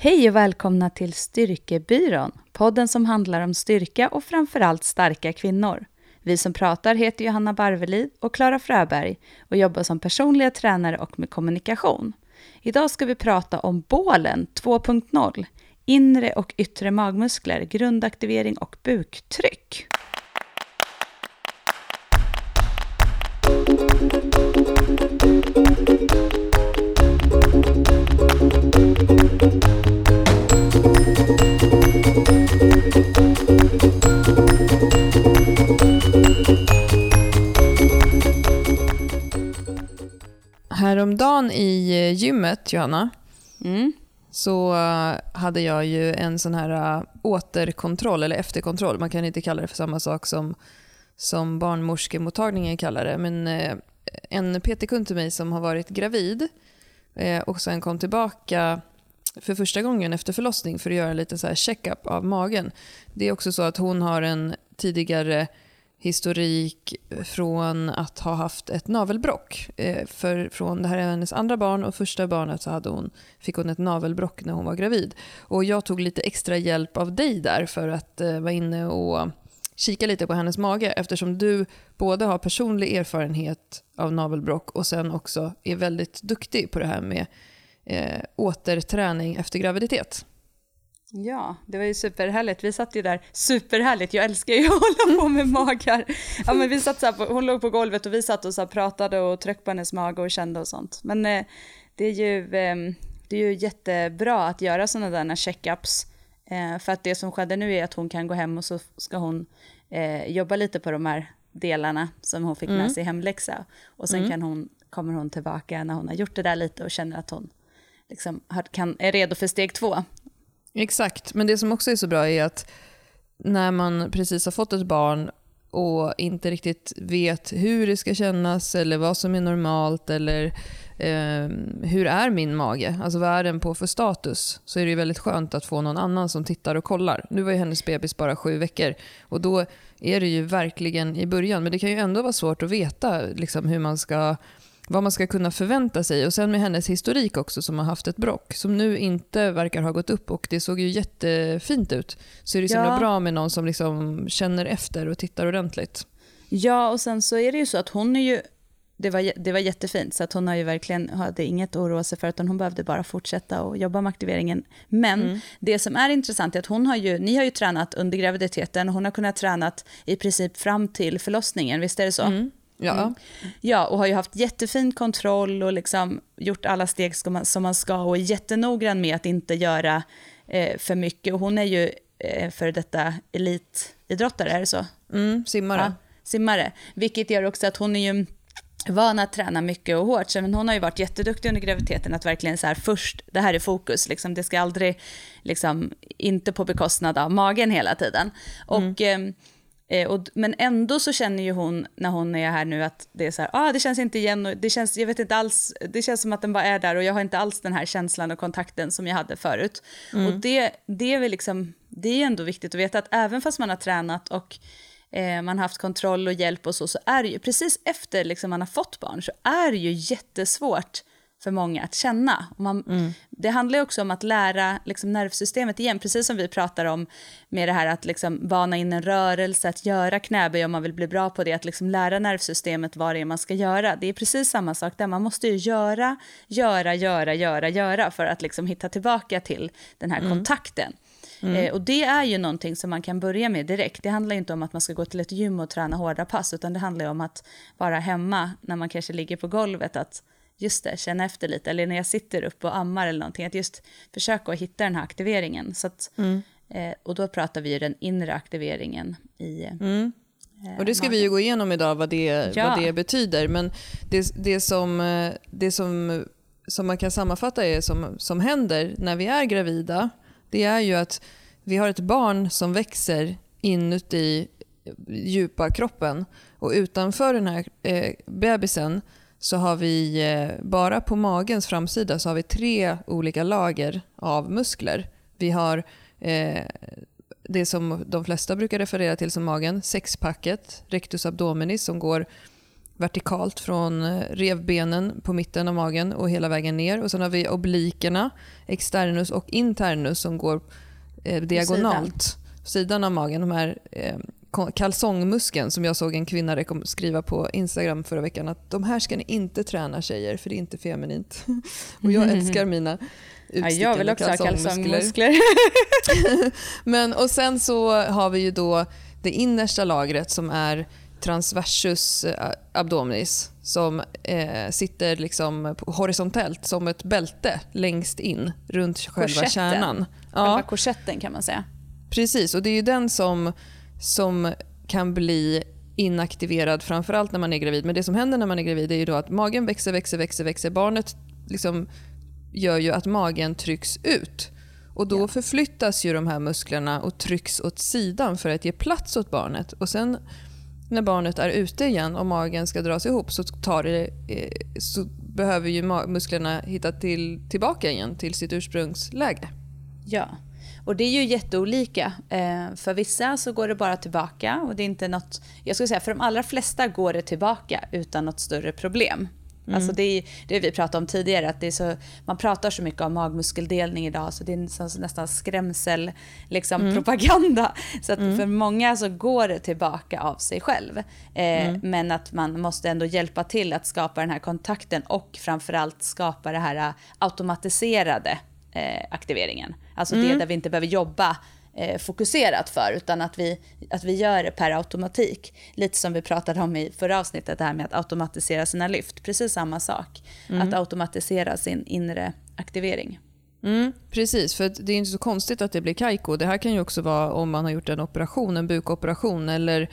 Hej och välkomna till Styrkebyrån, podden som handlar om styrka och framförallt starka kvinnor. Vi som pratar heter Johanna Barvelid och Klara Fröberg och jobbar som personliga tränare och med kommunikation. Idag ska vi prata om bålen 2.0, inre och yttre magmuskler, grundaktivering och buktryck. Häromdagen i eh, gymmet, Johanna, Mm. så eh, hade jag ju en sån här eh, återkontroll, eller efterkontroll. Man kan inte kalla det för samma sak som, som barnmorskemottagningen kallar det. Men en PT-kund till mig som har varit gravid och sen kom tillbaka för första gången efter förlossning för att göra lite så här check-up av magen. Det är också så att hon har en tidigare historik från att ha haft ett navelbrock. Eh, för från det här är hennes andra barn och första barnet så hade hon, fick hon ett navelbrock när hon var gravid. Och jag tog lite extra hjälp av dig där för att eh, vara inne och kika lite på hennes mage eftersom du både har personlig erfarenhet av navelbrock och sen också är väldigt duktig på det här med eh, återträning efter graviditet. Ja, det var ju superhärligt. Vi satt ju där, superhärligt, jag älskar ju att hålla på med magar. Ja, men vi satt så på, hon låg på golvet och vi satt och så pratade och tryckte på hennes mage och kände och sånt. Men eh, det, är ju, eh, det är ju jättebra att göra sådana där checkups. Eh, för att det som skedde nu är att hon kan gå hem och så ska hon eh, jobba lite på de här delarna som hon fick med Mm. sig i hemläxa. Och sen Mm. kan hon, kommer hon tillbaka när hon har gjort det där lite och känner att hon liksom kan, är redo för steg två. Exakt, men det som också är så bra är att när man precis har fått ett barn och inte riktigt vet hur det ska kännas eller vad som är normalt eller eh, hur är min mage, alltså vad är den på för status, så är det ju väldigt skönt att få någon annan som tittar och kollar. Nu var ju hennes bebis bara sju veckor och då är det ju verkligen i början, men det kan ju ändå vara svårt att veta liksom, hur man ska vad man ska kunna förvänta sig. Och sen med hennes historik också som har haft ett brock som nu inte verkar ha gått upp och det såg ju jättefint ut. Så är det så Ja. bra med någon som liksom känner efter och tittar ordentligt. Ja, och sen så är det ju så att hon är ju, det var, det var jättefint, så att hon har ju verkligen, hade inget att oroa sig för, utan hon behövde bara fortsätta och jobba med aktiveringen. Men Mm. det som är intressant är att hon har ju, ni har ju tränat under graviditeten, och hon har kunnat tränat i princip fram till förlossningen, visst är det så? Mm. Ja. Mm. Ja, och har ju haft jättefin kontroll och liksom gjort alla steg som man, ska och är jättenoggrann med att inte göra eh, för mycket. Och hon är ju eh, för detta elitidrottare, är det så? Mm, simmare. Ja, simmare. Vilket gör också att hon är ju van att träna mycket och hårt. Så, men hon har ju varit jätteduktig under graviditeten att verkligen så här först, det här är fokus, liksom, det ska aldrig, liksom, inte på bekostnad av magen hela tiden. Och, ehm, eh, och, men ändå så känner ju hon när hon är här nu att det är så här, ah, det känns inte igen och det känns, jag vet inte alls, det känns som att den bara är där och jag har inte alls den här känslan och kontakten som jag hade förut. Och det, det är väl liksom, det är ändå viktigt att veta att även fast man har tränat och eh, man har haft kontroll och hjälp och så, så är det ju precis efter liksom man har fått barn så är det ju jättesvårt för många att känna. Man, Det handlar också om att lära liksom, nervsystemet igen, precis som vi pratar om med det här att liksom, bana in en rörelse, att göra knäböj om man vill bli bra på det, att liksom, lära nervsystemet vad det är man ska göra. Det är precis samma sak där, man måste ju göra, göra, göra, göra, göra för att liksom, hitta tillbaka till den här kontakten. Eh, och det är ju någonting som man kan börja med direkt. Det handlar inte om att man ska gå till ett gym och träna hårda pass, utan det handlar om att vara hemma när man kanske ligger på golvet, att just det, känna efter lite, eller när jag sitter upp och ammar eller någonting, att just försöka att hitta den här aktiveringen. Så att, eh, och då pratar vi ju den inre aktiveringen i eh, Och det ska vi ju gå igenom idag vad det, Ja. vad det betyder. Men det, det, som, eh, det som, som man kan sammanfatta är som, som händer när vi är gravida, det är ju att vi har ett barn som växer inuti djupa kroppen och utanför den här eh, bebisen så har vi eh, bara på magens framsida så har vi tre olika lager av muskler. Vi har eh, det som de flesta brukar referera till som magen, sexpacket, rectus abdominis som går vertikalt från eh, revbenen på mitten av magen och hela vägen ner. Och Sen har vi oblikerna, externus och internus som går eh, diagonalt. Sidan. sidan av magen. De här eh, kalsongmuskeln som jag såg en kvinna skriva på Instagram förra veckan att de här ska ni inte träna tjejer för det är inte feminint. och jag älskar mina ja, Jag vill också ha kalsongmuskler. Men, och sen så har vi ju då det innersta lagret som är transversus eh, abdominis som eh, sitter liksom horisontellt som ett bälte längst in runt själva Korsetten. kärnan. Ja. Själva korsetten kan man säga. Precis, och det är ju den som, som kan bli inaktiverad framförallt när man är gravid. Men det som händer när man är gravid är ju då att magen växer, växer, växer, växer. Barnet liksom gör ju att magen trycks ut. Och Då ja. förflyttas ju de här musklerna och trycks åt sidan för att ge plats åt barnet. Och Sen när barnet är ute igen och magen ska dras ihop så, tar det, eh, så behöver ju musklerna hitta till, tillbaka igen till sitt ursprungsläge. Ja, och det är ju jätteolika. Eh, för vissa så går det bara tillbaka och det är inte något, jag skulle säga för de allra flesta går det tillbaka utan något större problem. Mm. Alltså det är det vi pratade om tidigare, att det är så, man pratar så mycket om magmuskeldelning idag så det är så, nästan skrämsel liksom, mm. propaganda. Så att mm. för många så går det tillbaka av sig själv. Eh, mm. men att man måste ändå hjälpa till att skapa den här kontakten och framförallt skapa det här automatiserade eh, aktiveringen. Alltså det mm. där vi inte behöver jobba eh, fokuserat för, utan att vi, att vi gör det per automatik. Lite som vi pratade om i förra avsnittet, det här med att automatisera sina lyft. Precis samma sak. Mm. Att automatisera sin inre aktivering. Mm, precis, för det är inte så konstigt att det blir kajko. Det här kan ju också vara om man har gjort en operation, en bukoperation eller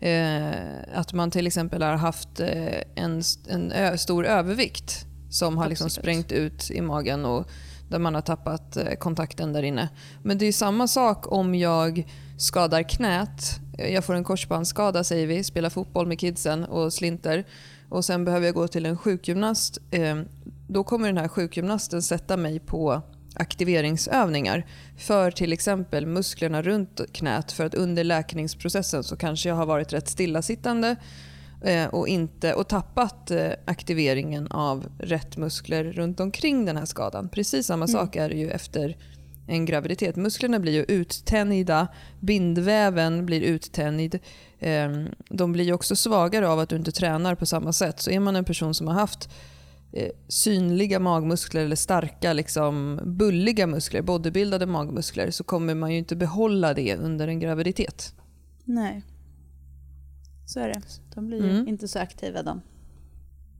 eh, att man till exempel har haft eh, en, en stor övervikt som har liksom sprängt ut i magen och där man har tappat eh, kontakten där inne. Men det är samma sak om jag skadar knät. Jag får en korsbandsskada säger vi, spelar fotboll med kidsen och slinter och sen behöver jag gå till en sjukgymnast. Ehm, då kommer den här sjukgymnasten sätta mig på aktiveringsövningar för till exempel musklerna runt knät för att under läkningsprocessen så kanske jag har varit rätt stillasittande och, inte, och tappat eh, aktiveringen av rätt muskler runt omkring den här skadan. Precis samma mm. sak är det ju efter en graviditet. Musklerna blir ju uttänjda, bindväven blir uttänjd. Ehm, de blir också svagare av att du inte tränar på samma sätt. Så är man en person som har haft eh, synliga magmuskler eller starka, liksom, bulliga muskler, bodybuildade magmuskler så kommer man ju inte behålla det under en graviditet. Nej. Så är det. De blir mm. inte så aktiva de.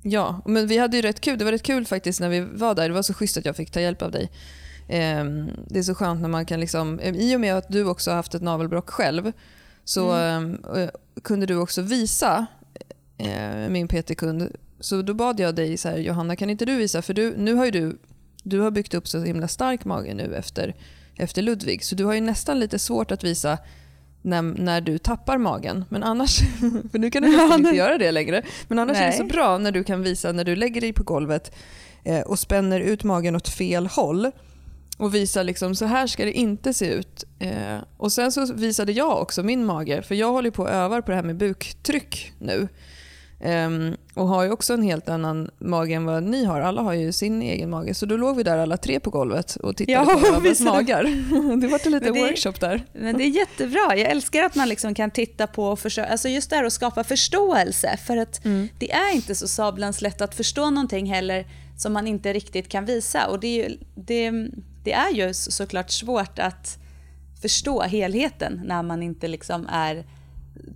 Ja, men vi hade ju rätt kul. Det var rätt kul faktiskt när vi var där. Det var så schysst att jag fick ta hjälp av dig. Ehm, det är så skönt när man kan liksom, i och med att du också har haft ett navelbråck själv så mm. Ehm, kunde du också visa eh, min PT-kund. Så då bad jag dig så här, Johanna kan inte du visa för du, nu har ju du, du har byggt upp så himla stark mage nu efter, efter Ludvig så du har ju nästan lite svårt att visa när, när du tappar magen. Men annars, för nu kan du nästan inte göra det längre. Men annars Nej. är det så bra när du kan visa när du lägger dig på golvet eh, och spänner ut magen åt fel håll och visar liksom så här ska det inte se ut. Eh, och Sen så visade jag också min mage, för jag håller på att öva på det här med buktryck nu. Um, och har ju också en helt annan mage än vad ni har. Alla har ju sin egen mage. Så då låg vi där alla tre på golvet och tittade ja, på varandras magar. det var en liten workshop där. Men det är jättebra. Jag älskar att man liksom kan titta på och försöka, alltså just det här att skapa förståelse. För att mm. det är inte så sablans lätt att förstå någonting heller som man inte riktigt kan visa. Och det är ju, det, det är ju såklart svårt att förstå helheten när man inte liksom är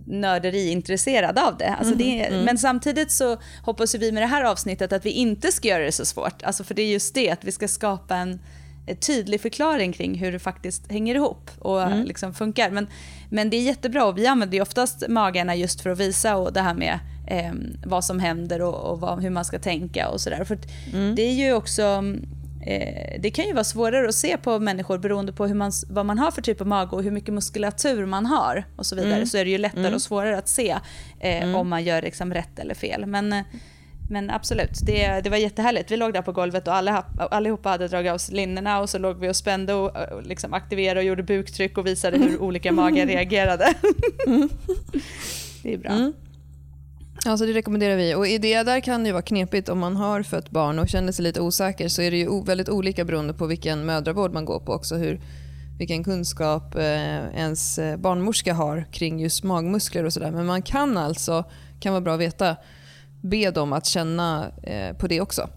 nörderiintresserad av det. Alltså det mm, mm. Men samtidigt så hoppas vi med det här avsnittet att vi inte ska göra det så svårt. Alltså för det är just det, att vi ska skapa en, en tydlig förklaring kring hur det faktiskt hänger ihop och mm. liksom funkar. Men, men det är jättebra och vi använder ju oftast magarna just för att visa och det här med eh, vad som händer och, och vad, hur man ska tänka och sådär. Mm. det är ju också Eh, det kan ju vara svårare att se på människor beroende på hur man, vad man har för typ av mage och hur mycket muskulatur man har och så vidare. Mm. Så är det ju lättare mm. och svårare att se eh, mm. om man gör liksom rätt eller fel. Men, eh, men absolut, det, det var jättehärligt. Vi låg där på golvet och alla, allihopa hade dragit av sig linnena och så låg vi och spände och, och liksom aktiverade och gjorde buktryck och visade hur olika magar reagerade. det är bra. Alltså det rekommenderar vi. Och det där kan det vara knepigt om man har fött barn och känner sig lite osäker så är det ju väldigt olika beroende på vilken mödravård man går på också. Hur, vilken kunskap eh, ens eh, barnmorska har kring just magmuskler och sådär. Men man kan alltså, kan vara bra att veta, be dem att känna eh, på det också.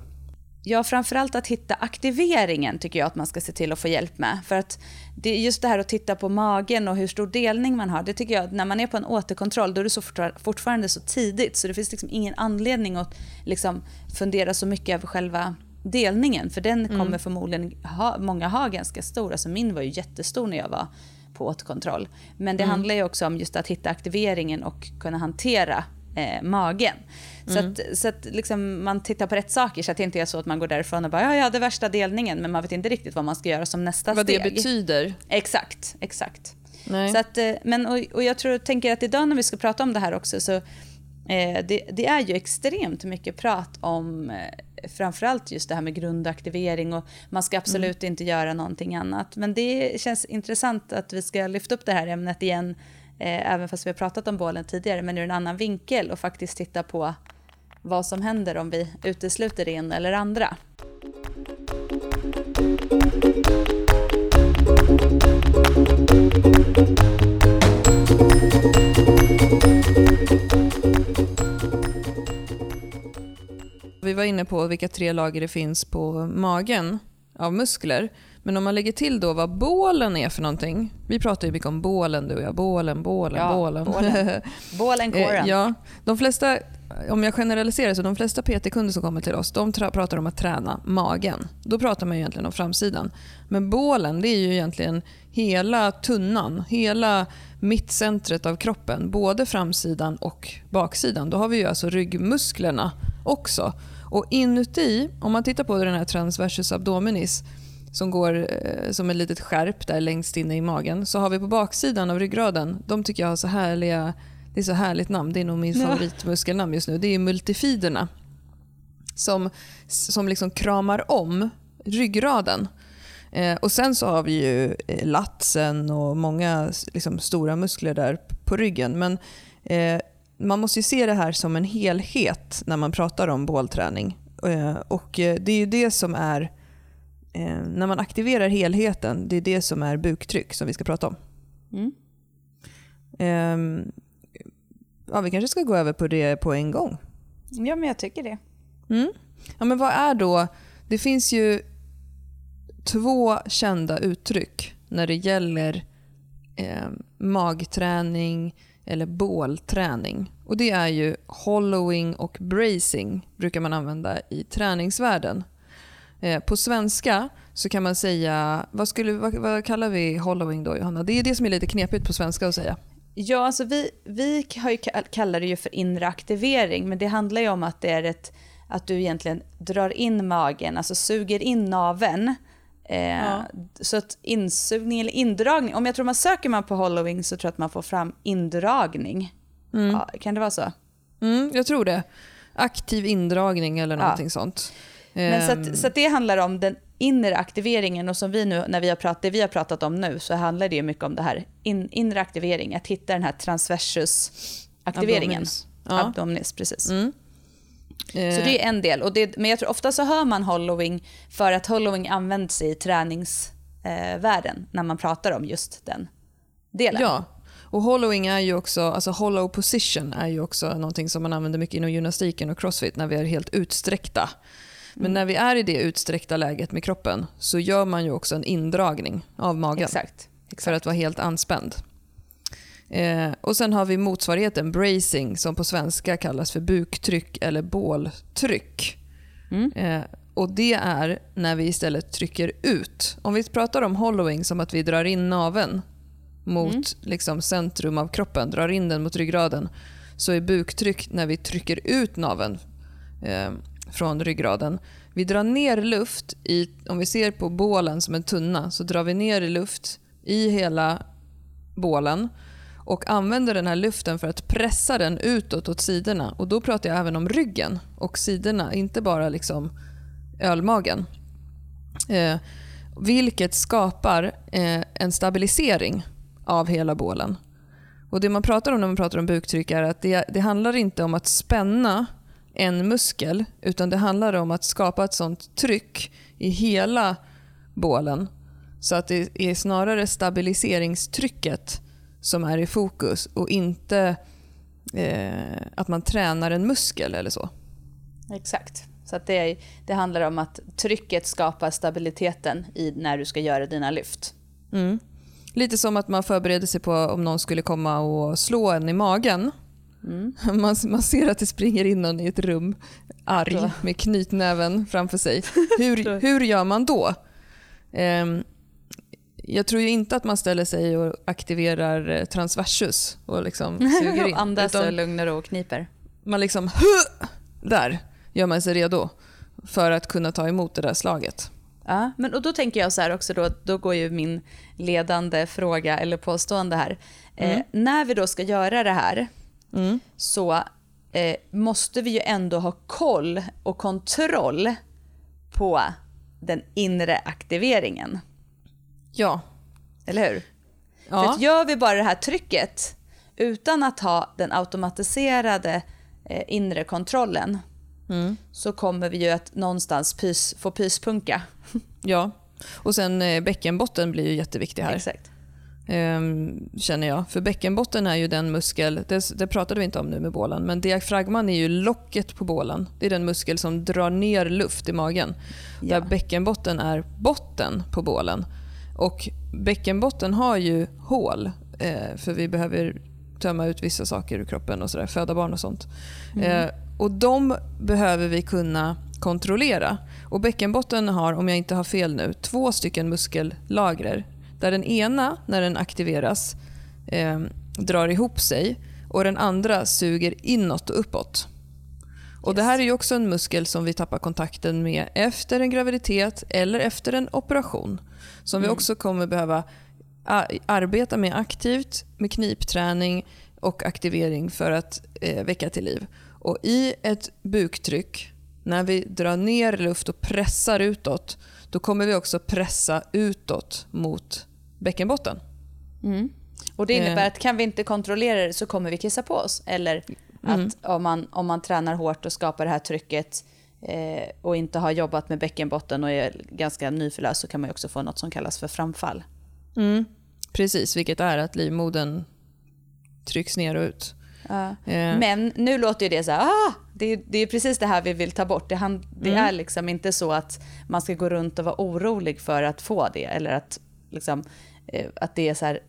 Ja, framförallt att hitta aktiveringen tycker jag att man ska se till att få hjälp med. För att det är just det här att titta på magen och hur stor delning man har. Det tycker jag när man är på en återkontroll då är det så fortfarande så tidigt så det finns liksom ingen anledning att liksom fundera så mycket över själva delningen. För den kommer mm. förmodligen ha, många ha ganska stor. Alltså min var ju jättestor när jag var på återkontroll. Men det mm. handlar ju också om just att hitta aktiveringen och kunna hantera eh, magen. Så mm. att, så att liksom man tittar på rätt saker så att det inte är så att man går därifrån och bara ja, ja, det värsta delningen men man vet inte riktigt vad man ska göra som nästa vad steg. Vad det betyder. Exakt, exakt. Nej. Så att, eh, men, och, och jag tror, tänker att idag när vi ska prata om det här också så eh, det, det, är ju extremt mycket prat om eh, framförallt just det här med grundaktivering och man ska absolut mm. inte göra någonting annat. Men det känns intressant att vi ska lyfta upp det här ämnet igen eh, även fast vi har pratat om bålen tidigare, men ur en annan vinkel och faktiskt titta på vad som händer om vi utesluter det ena eller andra. Vi var inne på vilka tre lager det finns på magen av muskler. Men om man lägger till då vad bålen är för någonting. Vi pratar ju mycket om bålen du och jag. Bålen, bålen, ja, bålen. Bålen, bålen kåren. ja, de flesta, om jag generaliserar så de flesta PT-kunder som kommer till oss de pratar om att träna magen. Då pratar man egentligen om framsidan. Men bålen det är ju egentligen hela tunnan, hela mittcentret av kroppen. Både framsidan och baksidan. Då har vi ju alltså ryggmusklerna också. Och inuti, om man tittar på den här transversus abdominis som går eh, som ett litet skärp där längst inne i magen. Så har vi på baksidan av ryggraden, de tycker jag har så härliga, det är så härligt namn, det är nog min favoritmuskelnamn just nu, det är multifiderna. Som, som liksom kramar om ryggraden. Eh, och Sen så har vi ju eh, latsen och många liksom, stora muskler där på ryggen. Men eh, man måste se det här som en helhet när man pratar om bålträning. Eh, och eh, Det är ju det som är eh, när man aktiverar helheten, det är det som är buktryck som vi ska prata om. Mm. Ja, vi kanske ska gå över på det på en gång. Ja, men jag tycker det. Mm. Ja, men vad är då... Det finns ju två kända uttryck när det gäller eh, magträning eller bålträning. Och Det är ju hollowing och bracing brukar man använda i träningsvärlden. Eh, på svenska så kan man säga, vad, skulle, vad, vad, kallar vi hollowing då Johanna? Det är det som är lite knepigt på svenska att säga. Ja, alltså vi, vi har ju, kallar det ju för inre aktivering, men det handlar ju om att det är ett, att du egentligen drar in magen, alltså suger in naven. Eh, ja. Så att insugning eller indragning, om jag tror man söker man på hollowing så tror jag att man får fram indragning. Mm. Ja, kan det vara så? Mm, jag tror det. Aktiv indragning eller någonting ja. sånt. Men så, att, ehm. så att det handlar om den inre aktiveringen och som vi nu, när vi har pratat, det vi har pratat om nu så handlar det ju mycket om det här in, inre aktivering, att hitta den här transversus-aktiveringen. Abdominis. Ja. Abdominis, precis. Mm. Så det är en del. Och det, men jag tror ofta så hör man hollowing för att hollowing används i träningsvärlden eh, när man pratar om just den delen. Ja, och hollowing är ju också, alltså hollow position är ju också någonting som man använder mycket inom gymnastiken och crossfit när vi är helt utsträckta. Men när vi är i det utsträckta läget med kroppen så gör man ju också en indragning av magen. Exakt. Exakt. För att vara helt anspänd. Eh, och Sen har vi motsvarigheten bracing som på svenska kallas för buktryck eller båltryck. Mm. Eh, och Det är när vi istället trycker ut. Om vi pratar om hollowing som att vi drar in naven mot mm. liksom, centrum av kroppen, drar in den mot ryggraden, så är buktryck när vi trycker ut naven. Eh, från ryggraden. Vi drar ner luft, i, om vi ser på bålen som en tunna, så drar vi ner luft i hela bålen och använder den här luften för att pressa den utåt åt sidorna. Och Då pratar jag även om ryggen och sidorna, inte bara liksom ölmagen. Eh, vilket skapar eh, en stabilisering av hela bålen. Och Det man pratar om när man pratar om buktryck är att det, det handlar inte om att spänna en muskel utan det handlar om att skapa ett sånt tryck i hela bålen så att det är snarare stabiliseringstrycket som är i fokus och inte eh, att man tränar en muskel eller så. Exakt. Så att det, det handlar om att trycket skapar stabiliteten i när du ska göra dina lyft. Mm. Lite som att man förbereder sig på om någon skulle komma och slå en i magen. Mm. Man, man ser att det springer in någon i ett rum arg med knytnäven framför sig. Hur, hur gör man då? Um, jag tror ju inte att man ställer sig och aktiverar eh, transversus och liksom suger in. Andas och lugnar och kniper. Man liksom, där gör man sig redo för att kunna ta emot det där slaget. Ja, men och då tänker jag så här också, då, då går ju min ledande fråga eller påstående här. Eh, mm. Eh, när vi då ska göra det här mm. så eh, måste vi ju ändå ha koll och kontroll på den inre aktiveringen. Ja. Eller hur? Ja. För att gör vi bara det här trycket utan att ha den automatiserade eh, inre kontrollen mm. så kommer vi ju att någonstans pys, få pyspunka. Ja, och sen eh, bäckenbotten blir ju jätteviktig här. Exakt. Ehm, känner jag. För bäckenbotten är ju den muskel, det, det, pratade vi inte om nu med bålen, men diafragman är ju locket på bålen. Det är den muskel som drar ner luft i magen. Ja. Där bäckenbotten är botten på bålen. Och bäckenbotten har ju hål, eh, för vi behöver tömma ut vissa saker ur kroppen och sådär, föda barn och sånt. Mm. Eh, och de behöver vi kunna kontrollera. Och bäckenbotten har, om jag inte har fel nu, två stycken muskellager. Där den ena, när den aktiveras, eh, drar ihop sig och den andra suger inåt och uppåt. Och yes. Det här är också en muskel som vi tappar kontakten med efter en graviditet eller efter en operation. Som mm. vi också kommer behöva arbeta med aktivt med knipträning och aktivering för att eh, väcka till liv. Och I ett buktryck, när vi drar ner luft och pressar utåt, då kommer vi också pressa utåt mot bäckenbotten. Mm. Och Det innebär eh. att kan vi inte kontrollera det så kommer vi kissa på oss. Eller att mm. om, man, om man tränar hårt och skapar det här trycket eh, och inte har jobbat med bäckenbotten och är ganska nyförlöst så kan man också få något som kallas för framfall. Mm. Precis, vilket är att livmodern trycks ner och ut. Uh, yeah. Men nu låter det så här, ah, det, det, är precis det här vi vill ta bort. Det, han, det mm. är liksom inte så att man ska gå runt och vara orolig för att få det eller att, liksom, eh, att det är så här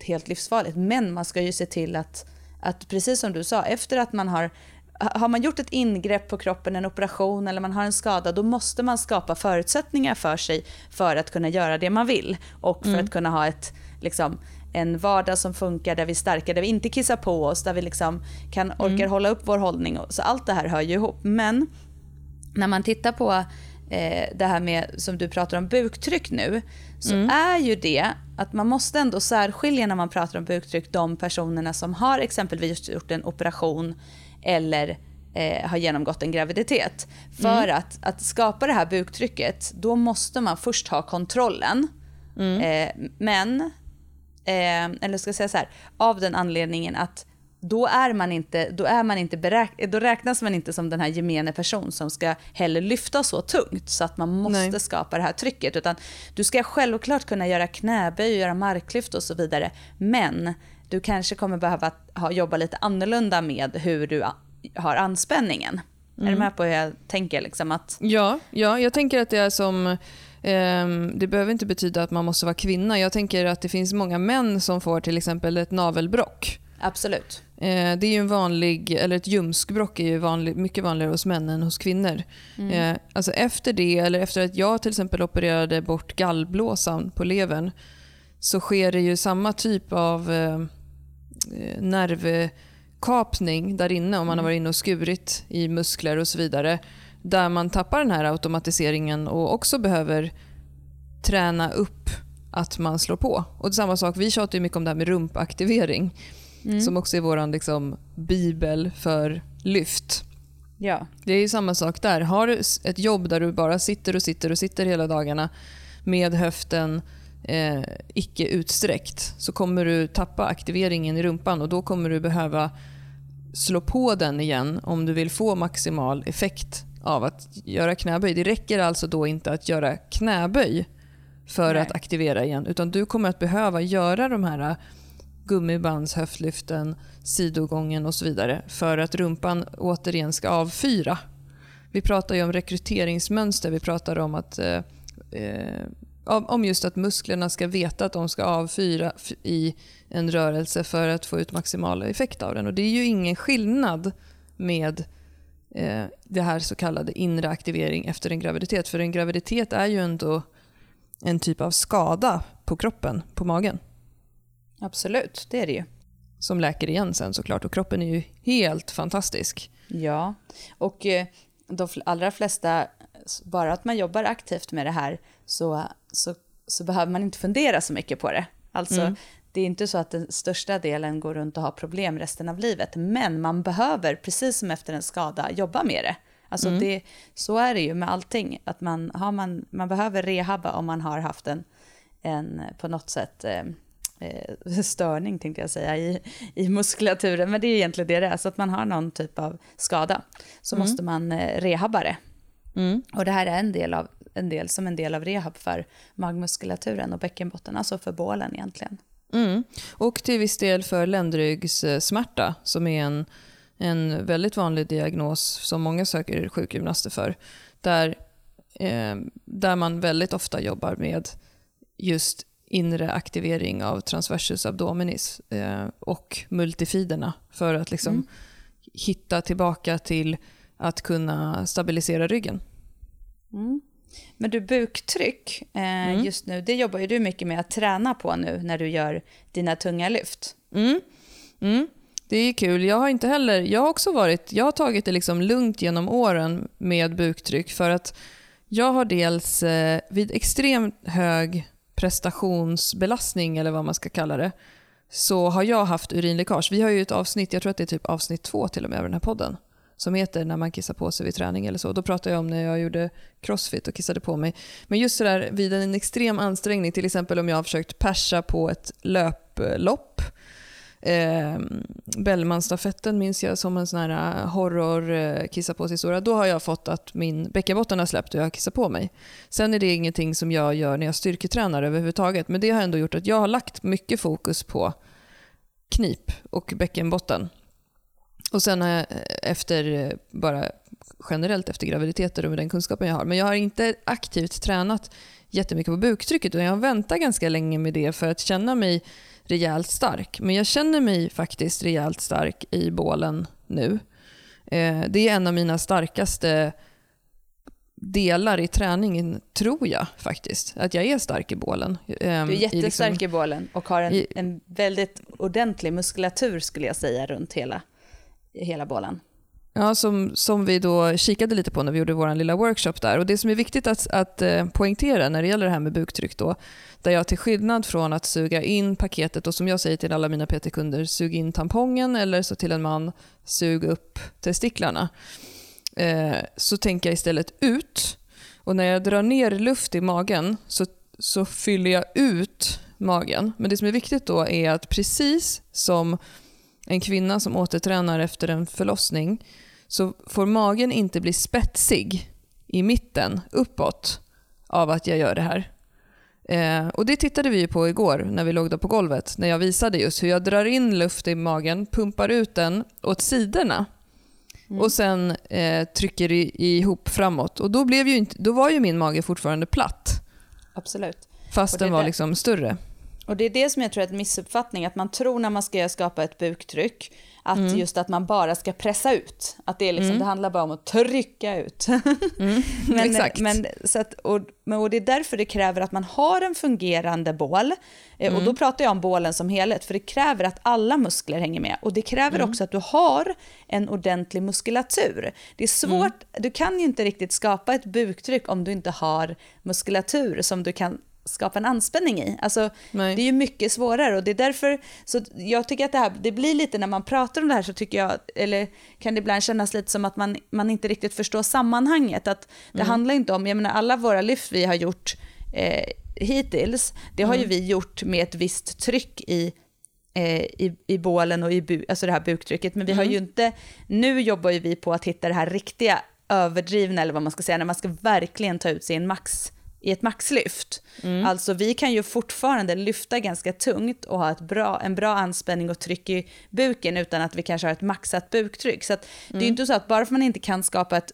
helt livsfarligt. Men man ska ju se till att, att, precis som du sa, efter att man har har man gjort ett ingrepp på kroppen, en operation eller man har en skada, då måste man skapa förutsättningar för sig för att kunna göra det man vill och för mm. att kunna ha ett, liksom, en vardag som funkar, där vi är starka, där vi inte kissar på oss, där vi liksom kan orkar mm. hålla upp vår hållning. Så allt det här hör ju ihop. Men när man tittar på eh, det här med, som du pratar om, buktryck nu, så mm. är ju det att man måste ändå särskilja när man pratar om buktryck de personerna som har exempelvis gjort en operation eller eh, har genomgått en graviditet. För mm. att, att skapa det här buktrycket, då måste man först ha kontrollen. Mm. Eh, men, eh, eller ska jag säga så här, av den anledningen att då, är man inte, då, är man inte beräk, då räknas man inte som den här gemene person som ska heller lyfta så tungt så att man måste Nej. skapa det här trycket. Utan du ska självklart kunna göra knäböj göra marklyft och så vidare. Men du kanske kommer behöva ha, jobba lite annorlunda med hur du har anspänningen. Mm. Är du mm. med på hur jag tänker? Liksom att... ja, ja, jag tänker att det är som... Eh, det behöver inte betyda att man måste vara kvinna. Jag tänker att det finns många män som får till exempel ett navelbrock. Absolut. Eh, det är ju en vanlig, eller ett ljumskbråck är ju vanlig, mycket vanligare hos män än hos kvinnor. Mm. Eh, alltså efter det, eller efter att jag till exempel opererade bort gallblåsan på levern, så sker det ju samma typ av eh, Eh, nervkapning där inne om man har mm. varit inne och skurit i muskler och så vidare. Där man tappar den här automatiseringen och också behöver träna upp att man slår på. Och samma sak, vi tjatar ju mycket om det här med rumpaktivering. Mm. Som också är vår liksom, bibel för lyft. Ja. Det är ju samma sak där. Har du ett jobb där du bara sitter och sitter och sitter hela dagarna med höften eh, icke utsträckt så kommer du tappa aktiveringen i rumpan och då kommer du behöva slå på den igen om du vill få maximal effekt av att göra knäböj. Det räcker alltså då inte att göra knäböj för Nej. att aktivera igen utan du kommer att behöva göra de här gummibandshöftlyften, sidogången och så vidare för att rumpan återigen ska avfyra. Vi pratar ju om rekryteringsmönster, vi pratar om att eh, eh om just att musklerna ska veta att de ska avfyra i en rörelse för att få ut maximal effekt av den. Och Det är ju ingen skillnad med eh, det här så kallade inre aktivering efter en graviditet. För en graviditet är ju ändå en typ av skada på kroppen, på magen. Absolut, det är det ju. Som läker igen sen såklart och kroppen är ju helt fantastisk. Ja, och eh, de allra flesta, bara att man jobbar aktivt med det här så, så, så behöver man inte fundera så mycket på det. Alltså, mm. det är inte så att den största delen går runt och har problem resten av livet, men man behöver, precis som efter en skada, jobba med det. Alltså mm. det, så är det ju med allting, att man, har man, man behöver rehabba om man har haft en, en på något sätt eh, eh, störning tänkte jag säga i, i muskulaturen, men det är egentligen det det är, så att man har någon typ av skada så mm. måste man eh, rehabba det. Mm. Och det här är en del, av, en del som en del av rehab för magmuskulaturen och bäckenbotten, alltså för bålen egentligen. Mm. Och till viss del för ländryggssmärta som är en, en väldigt vanlig diagnos som många söker sjukgymnaster för. Där, eh, där man väldigt ofta jobbar med just inre aktivering av transversus abdominis eh, och multifiderna för att liksom mm. hitta tillbaka till att kunna stabilisera ryggen. Mm. Men du, buktryck eh, mm. just nu, det jobbar ju du mycket med att träna på nu när du gör dina tunga lyft. Mm. Mm. Det är kul. Jag har inte heller, jag har också varit, jag har tagit det liksom lugnt genom åren med buktryck för att jag har dels eh, vid extremt hög prestationsbelastning eller vad man ska kalla det så har jag haft urinläckage. Vi har ju ett avsnitt, jag tror att det är typ avsnitt två till och med av den här podden som heter När man kissar på sig vid träning eller så. Då pratar jag om när jag gjorde crossfit och kissade på mig. Men just sådär vid en extrem ansträngning, till exempel om jag har försökt persa på ett löplopp Eh, Bellmanstafetten minns jag som en sån här eh, horror eh, kissa på sig historia. Då har jag fått att min bäckenbotten har släppt och jag har kissat på mig. Sen är det ingenting som jag gör när jag styrketränar överhuvudtaget. Men det har ändå gjort att jag har lagt mycket fokus på knip och bäckenbotten. Och sen har jag eh, efter, eh, bara generellt efter graviditeter och med den kunskapen jag har. Men jag har inte aktivt tränat jättemycket på buktrycket utan jag har väntat ganska länge med det för att känna mig rejält stark. Men jag känner mig faktiskt rejält stark i bålen nu. Eh, det är en av mina starkaste delar i träningen, tror jag faktiskt. Att jag är stark i bålen. Du är jättestark i, liksom, i bålen och har en, en väldigt ordentlig muskulatur skulle jag säga runt hela, hela bålen. Ja, som, som vi då kikade lite på när vi gjorde vår lilla workshop där. Och Det som är viktigt att, att eh, poängtera när det gäller det här med buktryck då, där jag till skillnad från att suga in paketet och som jag säger till alla mina PT-kunder, sug in tampongen eller så till en man, sug upp testiklarna. Eh, så tänker jag istället ut. Och när jag drar ner luft i magen så, så fyller jag ut magen. Men det som är viktigt då är att precis som en kvinna som återtränar efter en förlossning så får magen inte bli spetsig i mitten, uppåt, av att jag gör det här. Eh, och Det tittade vi på igår när vi låg där på golvet, när jag visade just hur jag drar in luft i magen, pumpar ut den åt sidorna mm. och sen eh, trycker i, ihop framåt. Och då, blev ju inte, då var ju min mage fortfarande platt. Absolut. Fast den var liksom större. Och det är det som jag tror är en missuppfattning, att man tror när man ska skapa ett buktryck, att mm. just att man bara ska pressa ut. Att det, är liksom, mm. det handlar bara om att trycka ut. Mm. men, Exakt. Men, så att, och, och det är därför det kräver att man har en fungerande bål. Mm. Och då pratar jag om bålen som helhet, för det kräver att alla muskler hänger med. Och det kräver mm. också att du har en ordentlig muskulatur. Det är svårt, du kan ju inte riktigt skapa ett buktryck om du inte har muskulatur som du kan skapa en anspänning i. Alltså, det är ju mycket svårare och det är därför, så jag tycker att det här, det blir lite när man pratar om det här så tycker jag, eller kan det ibland kännas lite som att man, man inte riktigt förstår sammanhanget. Att det mm. handlar inte om, jag menar alla våra lyft vi har gjort eh, hittills, det har ju vi gjort med ett visst tryck i eh, i, i bålen och i bu, alltså det här buktrycket, men vi har ju inte, nu jobbar ju vi på att hitta det här riktiga överdrivna, eller vad man ska säga, när man ska verkligen ta ut sin max i ett maxlyft. Mm. Alltså vi kan ju fortfarande lyfta ganska tungt och ha ett bra, en bra anspänning och tryck i buken utan att vi kanske har ett maxat buktryck. Så mm. det är ju inte så att bara för att man inte kan skapa ett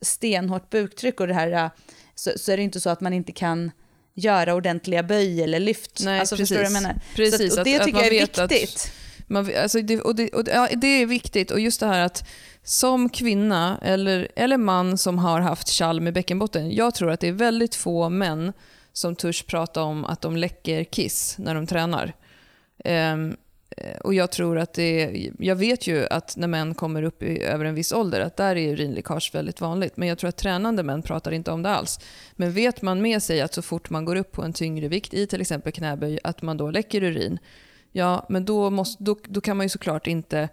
stenhårt buktryck och det här, så, så är det inte så att man inte kan göra ordentliga böj eller lyft. Nej, alltså, precis. Förstår du vad jag menar? Precis, så att, och det att, tycker att jag är viktigt. Man, alltså det, och det, och det, ja, det är viktigt och just det här att som kvinna eller, eller man som har haft kall med bäckenbotten, jag tror att det är väldigt få män som törs prata om att de läcker kiss när de tränar. Um, och jag tror att det jag vet ju att när män kommer upp i över en viss ålder att där är urinläckage väldigt vanligt. Men jag tror att tränande män pratar inte om det alls. Men vet man med sig att så fort man går upp på en tyngre vikt i till exempel knäböj att man då läcker urin. Ja, men då, måste, då, då kan man ju såklart inte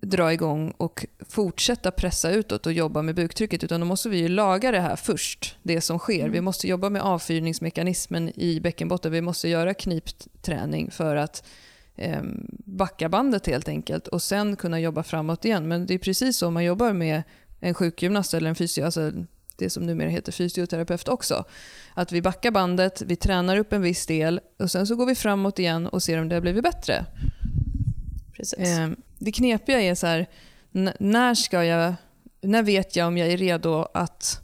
dra igång och fortsätta pressa utåt och jobba med buktrycket utan då måste vi ju laga det här först, det som sker. Mm. Vi måste jobba med avfyrningsmekanismen i bäckenbotten. Vi måste göra knipträning för att eh, backa bandet helt enkelt och sen kunna jobba framåt igen. Men det är precis så man jobbar med en sjukgymnast eller en fysio, alltså det som numera heter fysioterapeut också. Att vi backar bandet, vi tränar upp en viss del och sen så går vi framåt igen och ser om det har blivit bättre. Precis. Eh, det knepiga är så här, när, ska jag, när vet jag om jag är redo att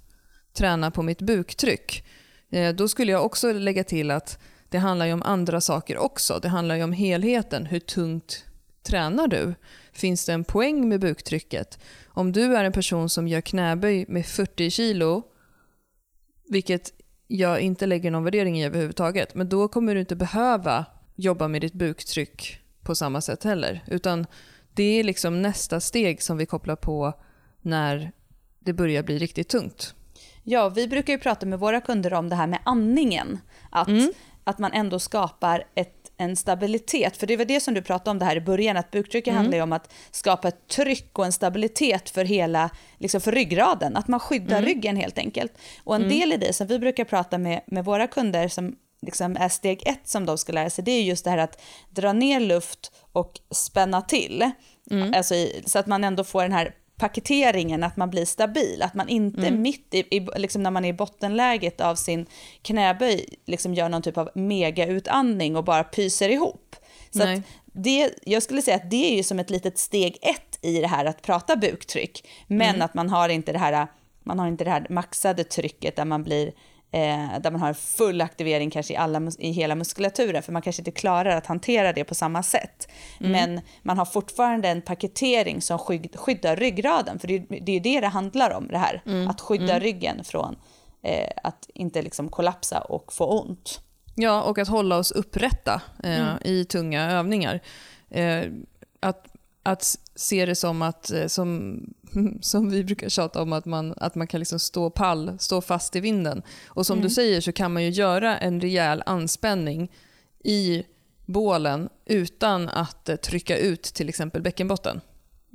träna på mitt buktryck? Eh, då skulle jag också lägga till att det handlar ju om andra saker också. Det handlar ju om helheten. Hur tungt tränar du? Finns det en poäng med buktrycket? Om du är en person som gör knäböj med 40 kilo, vilket jag inte lägger någon värdering i överhuvudtaget, men då kommer du inte behöva jobba med ditt buktryck på samma sätt heller. Utan det är liksom nästa steg som vi kopplar på när det börjar bli riktigt tungt. Ja, vi brukar ju prata med våra kunder om det här med andningen. Att, mm. att man ändå skapar ett, en stabilitet. För det var det som du pratade om det här i början, att buktrycket mm. handlar ju om att skapa ett tryck och en stabilitet för hela, liksom för ryggraden. Att man skyddar mm. ryggen helt enkelt. Och en mm. del i det som vi brukar prata med, med våra kunder som liksom är steg ett som de ska lära sig, det är just det här att dra ner luft och spänna till. Mm. Alltså i, så att man ändå får den här paketeringen, att man blir stabil. Att man inte mm. mitt i, i, liksom när man är i bottenläget av sin knäböj liksom gör någon typ av megautandning och bara pyser ihop. Så det, jag skulle säga att det är ju som ett litet steg ett i det här att prata buktryck. Men mm. att man har inte det här man har inte det här maxade trycket där man blir eh, där man har full aktivering kanske i, alla, i hela muskulaturen, för man kanske inte klarar att hantera det på samma sätt. Mm. Men man har fortfarande en paketering som skydd, skyddar ryggraden, för det, det är ju det det handlar om, det här, mm. att skydda mm. ryggen från eh, att inte liksom kollapsa och få ont. Ja, och att hålla oss upprätta eh, mm. i tunga övningar. Eh, att, att se det som att, eh, som som vi brukar tjata om, att man, att man kan liksom stå pall, stå fast i vinden. Och som mm. du säger så kan man ju göra en rejäl anspänning i bålen utan att eh, trycka ut till exempel bäckenbotten.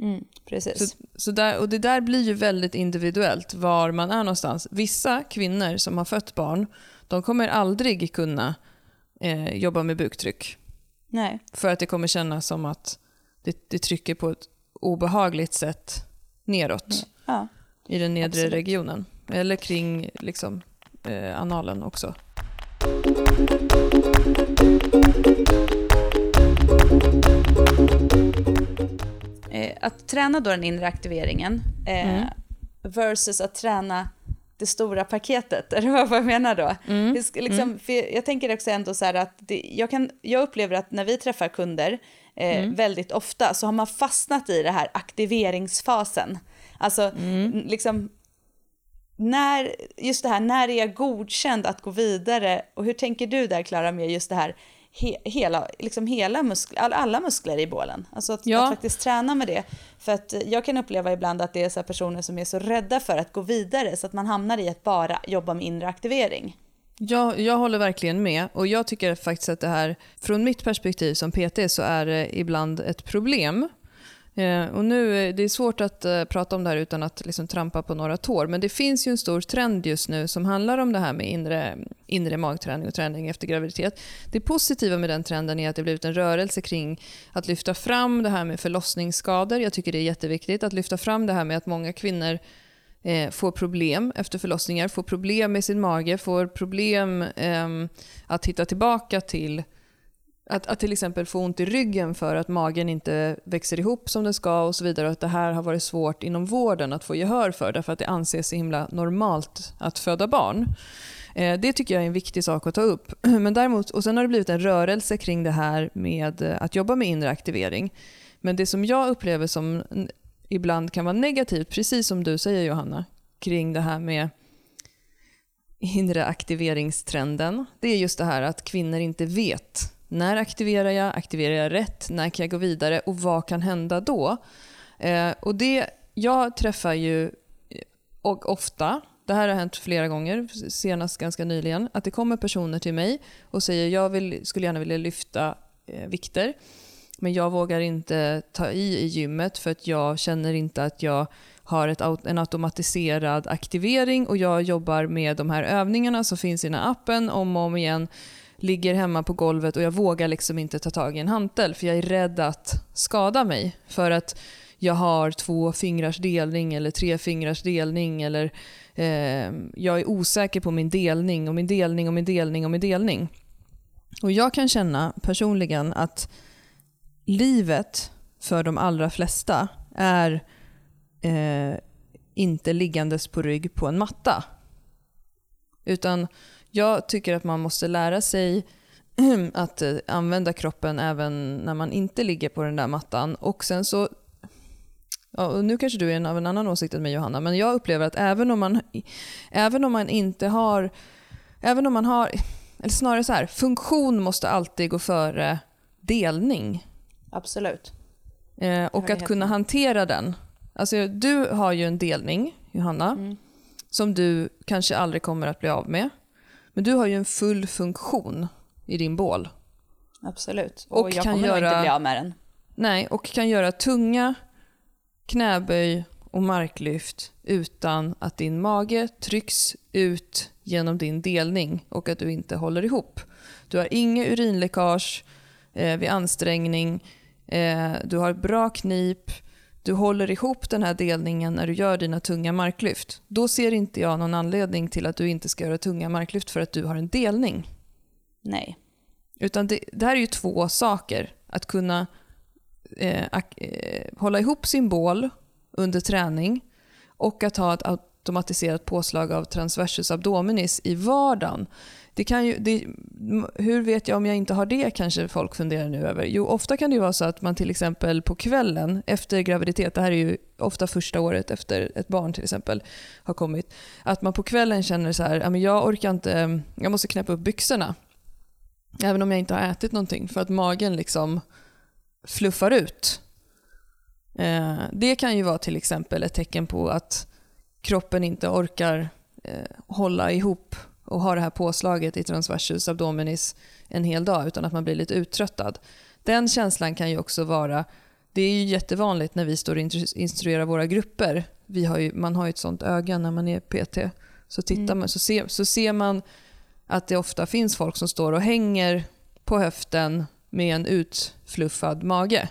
Mm, precis. Så, så där, och det där blir ju väldigt individuellt var man är någonstans. Vissa kvinnor som har fött barn, de kommer aldrig kunna eh, jobba med buktryck. Nej. För att det kommer kännas som att det, det trycker på ett obehagligt sätt neråt ja, i den nedre absolut. regionen. Eller kring liksom, eh, analen också. Eh, att träna då den inre aktiveringen eh, mm. versus att träna det stora paketet, eller vad jag menar då? Mm. Liksom, mm. jag tänker också ändå så här att det, jag, kan, jag upplever att när vi träffar kunder eh, mm. väldigt ofta så har man fastnat i det här aktiveringsfasen. Alltså, mm. liksom, när, just det här, när är jag godkänd att gå vidare? Och hur tänker du där Klara med just det här, he, hela, liksom hela muskler, all, alla muskler i bålen? Alltså att, ja. att, faktiskt träna med det. För att jag kan uppleva ibland att det är så personer som är så rädda för att gå vidare så att man hamnar i att bara jobba med inre aktivering. Jag, jag håller verkligen med och jag tycker faktiskt att det här, från mitt perspektiv som PT så är det ibland ett problem Eh, och nu, eh, det är svårt att eh, prata om det här utan att liksom trampa på några tår, men det finns ju en stor trend just nu som handlar om det här med inre, inre magträning och träning efter graviditet. Det positiva med den trenden är att det blivit en rörelse kring att lyfta fram det här med förlossningsskador. Jag tycker det är jätteviktigt att lyfta fram det här med att många kvinnor eh, får problem efter förlossningar, får problem med sin mage, får problem eh, att hitta tillbaka till att, att till exempel få ont i ryggen för att magen inte växer ihop som den ska och så vidare. Och att det här har varit svårt inom vården att få gehör för därför att det anses så himla normalt att föda barn. Eh, det tycker jag är en viktig sak att ta upp. Men däremot, och sen har det blivit en rörelse kring det här med att jobba med inre aktivering. Men det som jag upplever som ibland kan vara negativt, precis som du säger Johanna, kring det här med inre aktiveringstrenden, det är just det här att kvinnor inte vet när aktiverar jag? Aktiverar jag rätt? När kan jag gå vidare? Och vad kan hända då? Eh, och det, jag träffar ju och ofta, det här har hänt flera gånger, senast ganska nyligen, att det kommer personer till mig och säger jag vill, skulle gärna vilja lyfta eh, vikter men jag vågar inte ta i i gymmet för att jag känner inte att jag har ett, en automatiserad aktivering och jag jobbar med de här övningarna som finns i den här appen om och om igen ligger hemma på golvet och jag vågar liksom inte ta tag i en hantel för jag är rädd att skada mig. För att jag har två fingrars delning eller tre fingrars delning eller eh, jag är osäker på min delning och min delning och min delning och min delning. Och jag kan känna personligen att livet för de allra flesta är eh, inte liggandes på rygg på en matta. Utan jag tycker att man måste lära sig att eh, använda kroppen även när man inte ligger på den där mattan. Och sen så, ja, nu kanske du är av en annan åsikt än mig Johanna, men jag upplever att även om man, även om man inte har, även om man har, eller snarare så här, funktion måste alltid gå före delning. Absolut. Eh, och att kunna hantera den. Alltså, du har ju en delning, Johanna, mm. som du kanske aldrig kommer att bli av med. Men du har ju en full funktion i din bål. Absolut. Och, och jag kan kommer göra, inte bli av med den. Nej, och kan göra tunga knäböj och marklyft utan att din mage trycks ut genom din delning och att du inte håller ihop. Du har inga urinläckage eh, vid ansträngning, eh, du har bra knip, du håller ihop den här delningen när du gör dina tunga marklyft. Då ser inte jag någon anledning till att du inte ska göra tunga marklyft för att du har en delning. Nej. Utan det, det här är ju två saker. Att kunna eh, eh, hålla ihop sin bål under träning och att ha ett automatiserat påslag av transversus abdominis i vardagen. Det kan ju, det, hur vet jag om jag inte har det kanske folk funderar nu över. Jo, ofta kan det ju vara så att man till exempel på kvällen efter graviditet, det här är ju ofta första året efter ett barn till exempel har kommit, att man på kvällen känner så här, jag orkar inte, jag måste knäppa upp byxorna. Även om jag inte har ätit någonting för att magen liksom fluffar ut. Eh, det kan ju vara till exempel ett tecken på att kroppen inte orkar eh, hålla ihop och ha det här påslaget i transversus abdominis en hel dag utan att man blir lite uttröttad. Den känslan kan ju också vara, det är ju jättevanligt när vi står och instruerar våra grupper. Vi har ju, man har ju ett sånt öga när man är PT. Så, tittar mm. man, så, ser, så ser man att det ofta finns folk som står och hänger på höften med en utfluffad mage.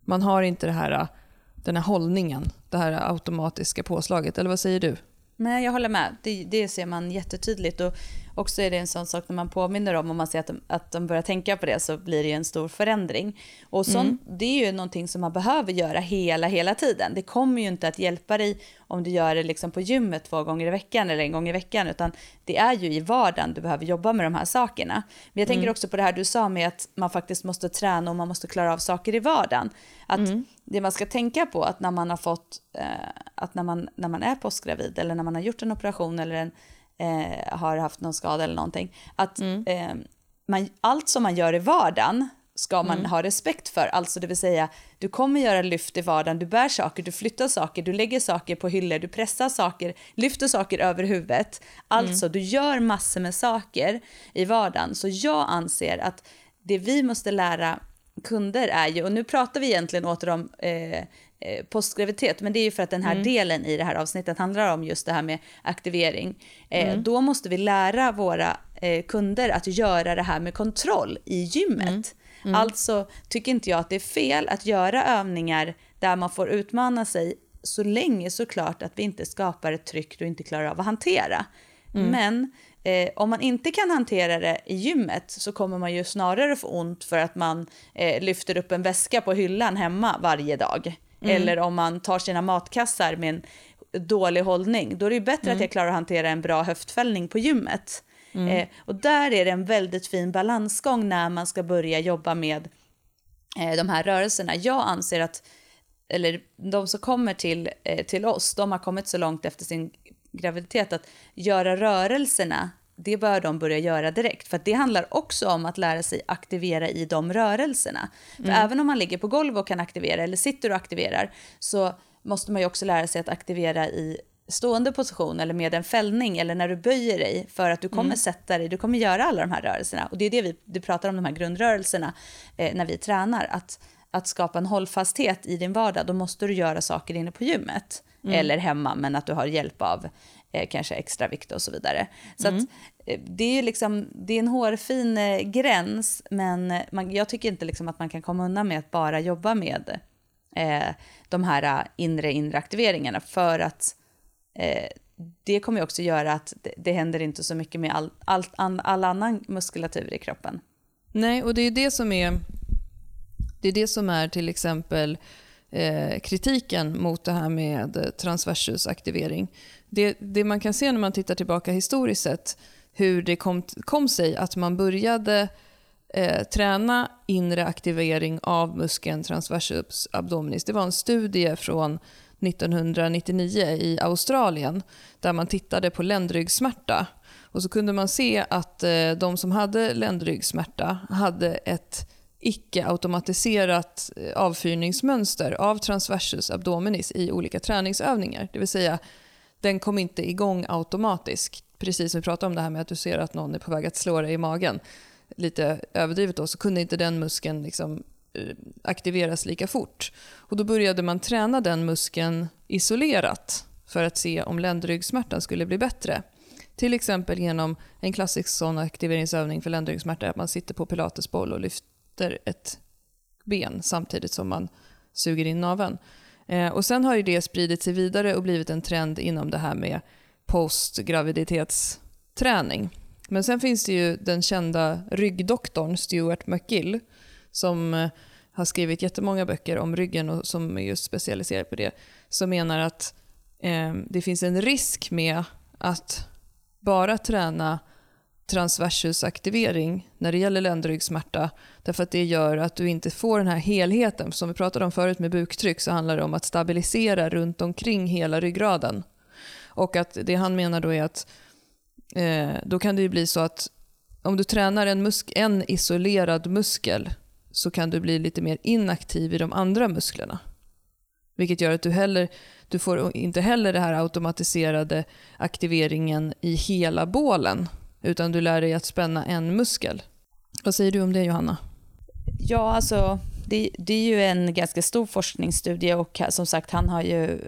Man har inte det här, den här hållningen, det här automatiska påslaget. Eller vad säger du? Nej, jag håller med. Det, det ser man jättetydligt. Och också är det en sån sak när man påminner om, om man ser att de, att de börjar tänka på det, så blir det ju en stor förändring. Och sånt, mm. det är ju någonting som man behöver göra hela, hela tiden. Det kommer ju inte att hjälpa dig om du gör det liksom på gymmet två gånger i veckan eller en gång i veckan, utan det är ju i vardagen du behöver jobba med de här sakerna. Men jag tänker mm. också på det här du sa med att man faktiskt måste träna och man måste klara av saker i vardagen. Att mm. Det man ska tänka på att när man har fått, eh, att när man, när man är postgravid eller när man har gjort en operation eller en, eh, har haft någon skada eller någonting, att mm. eh, man, allt som man gör i vardagen ska man mm. ha respekt för. Alltså det vill säga, du kommer göra lyft i vardagen, du bär saker, du flyttar saker, du lägger saker på hyllor, du pressar saker, lyfter saker över huvudet. Alltså mm. du gör massor med saker i vardagen. Så jag anser att det vi måste lära kunder är ju, och nu pratar vi egentligen åter om eh, eh, postgraviditet, men det är ju för att den här mm. delen i det här avsnittet handlar om just det här med aktivering. Eh, mm. Då måste vi lära våra eh, kunder att göra det här med kontroll i gymmet. Mm. mm. Alltså tycker inte jag att det är fel att göra övningar där man får utmana sig så länge såklart att vi inte skapar ett tryck du inte klarar av att hantera. Mm. Men eh, om man inte kan hantera det i gymmet så kommer man ju snarare få ont för att man eh, lyfter upp en väska på hyllan hemma varje dag. Mm. Eller om man tar sina matkassar med en dålig hållning. Då är det ju bättre mm. att jag klarar att hantera en bra höftfällning på gymmet. Mm. Eh, och där är det en väldigt fin balansgång när man ska börja jobba med eh, de här rörelserna. Jag anser att eller de som kommer till, eh, till oss, de har kommit så långt efter sin graviditet att göra rörelserna, det bör de börja göra direkt. För det handlar också om att lära sig aktivera i de rörelserna. För mm. även om man ligger på golvet och kan aktivera, eller sitter och aktiverar, så måste man ju också lära sig att aktivera i stående position eller med en fällning eller när du böjer dig för att du kommer mm. sätta dig, du kommer göra alla de här rörelserna. Och det är det vi du pratar om, de här grundrörelserna, eh, när vi tränar. Att att skapa en hållfasthet i din vardag, då måste du göra saker inne på gymmet. Mm. Eller hemma, men att du har hjälp av eh, kanske extra vikt och så vidare. Så mm. att, eh, det är liksom, det är en hårfin eh, gräns, men man, jag tycker inte liksom att man kan komma undan med att bara jobba med eh, de här inre, inre aktiveringarna, för att det kommer ju också göra att det, det händer inte så mycket med all, all, all, all annan muskulatur i kroppen. Nej, och det är det som är det är det som är till exempel eh, kritiken mot det här med transversusaktivering. Det, det man kan se när man tittar tillbaka historiskt sett, hur det kom, kom sig att man började eh, träna inre aktivering av muskeln transversus abdominis. Det var en studie från 1999 i Australien där man tittade på ländryggsmärta. Och så kunde man se att eh, de som hade ländryggsmärta hade ett icke-automatiserat eh, avfyrningsmönster av transversus abdominis i olika träningsövningar. Det vill säga, den kom inte igång automatiskt. Precis som vi pratade om det här med att du ser att någon är på väg att slå dig i magen. Lite överdrivet då, så kunde inte den muskeln liksom eh, aktiveras lika fort. Och då började man träna den muskeln isolerat för att se om ländryggsmärtan skulle bli bättre. Till exempel genom en klassisk sån aktiveringsövning för ländryggsmärta, att man sitter på pilatesboll och lyfter bryter ett ben samtidigt som man suger in naveln. Eh, och sen har ju det spridit sig vidare och blivit en trend inom det här med postgraviditetsträning. Men sen finns det ju den kända ryggdoktorn Stuart McGill som eh, har skrivit jättemånga böcker om ryggen och som är just specialiserad på det, som menar att eh, det finns en risk med att bara träna transversusaktivering när det gäller ländryggsmärta. Därför att det gör att du inte får den här helheten. Som vi pratade om förut med buktryck så handlar det om att stabilisera runt omkring hela ryggraden. Och att det han menar då är att eh, då kan det ju bli så att om du tränar en, musk en isolerad muskel så kan du bli lite mer inaktiv i de andra musklerna. Vilket gör att du, heller, du får inte heller den här automatiserade aktiveringen i hela bålen utan du lär dig att spänna en muskel. Vad säger du om det Johanna? Ja, alltså det, det är ju en ganska stor forskningsstudie och som sagt han har ju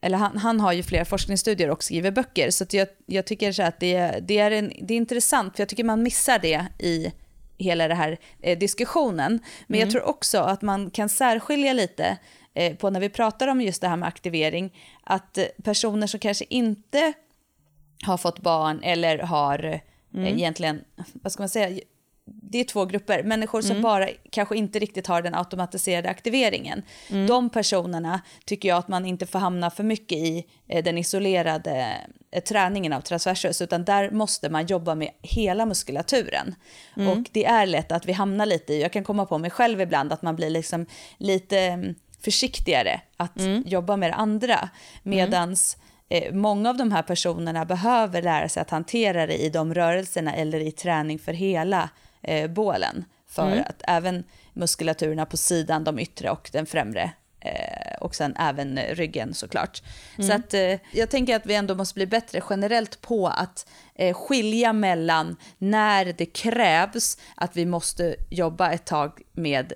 eller han, han har ju flera forskningsstudier och skriver böcker, så jag, jag tycker så att det, det, är en, det är intressant, för jag tycker man missar det i hela den här eh, diskussionen. Men mm. jag tror också att man kan särskilja lite eh, på när vi pratar om just det här med aktivering, att eh, personer som kanske inte har fått barn eller har eh, mm. egentligen, vad ska man säga, det är två grupper. Människor som mm. bara kanske inte riktigt har den automatiserade aktiveringen. Mm. De personerna tycker jag att man inte får hamna för mycket i eh, den isolerade eh, träningen av transversus, utan där måste man jobba med hela muskulaturen. Mm. Och det är lätt att vi hamnar lite i, jag kan komma på mig själv ibland, att man blir liksom lite mm, försiktigare att mm. jobba med det andra. Medans eh, många av de här personerna behöver lära sig att hantera det i de rörelserna eller i träning för hela eh, bålen. För mm. att även muskulaturerna på sidan, de yttre och den främre eh, och sen även ryggen såklart. Mm. Så att eh, jag tänker att vi ändå måste bli bättre generellt på att eh, skilja mellan när det krävs att vi måste jobba ett tag med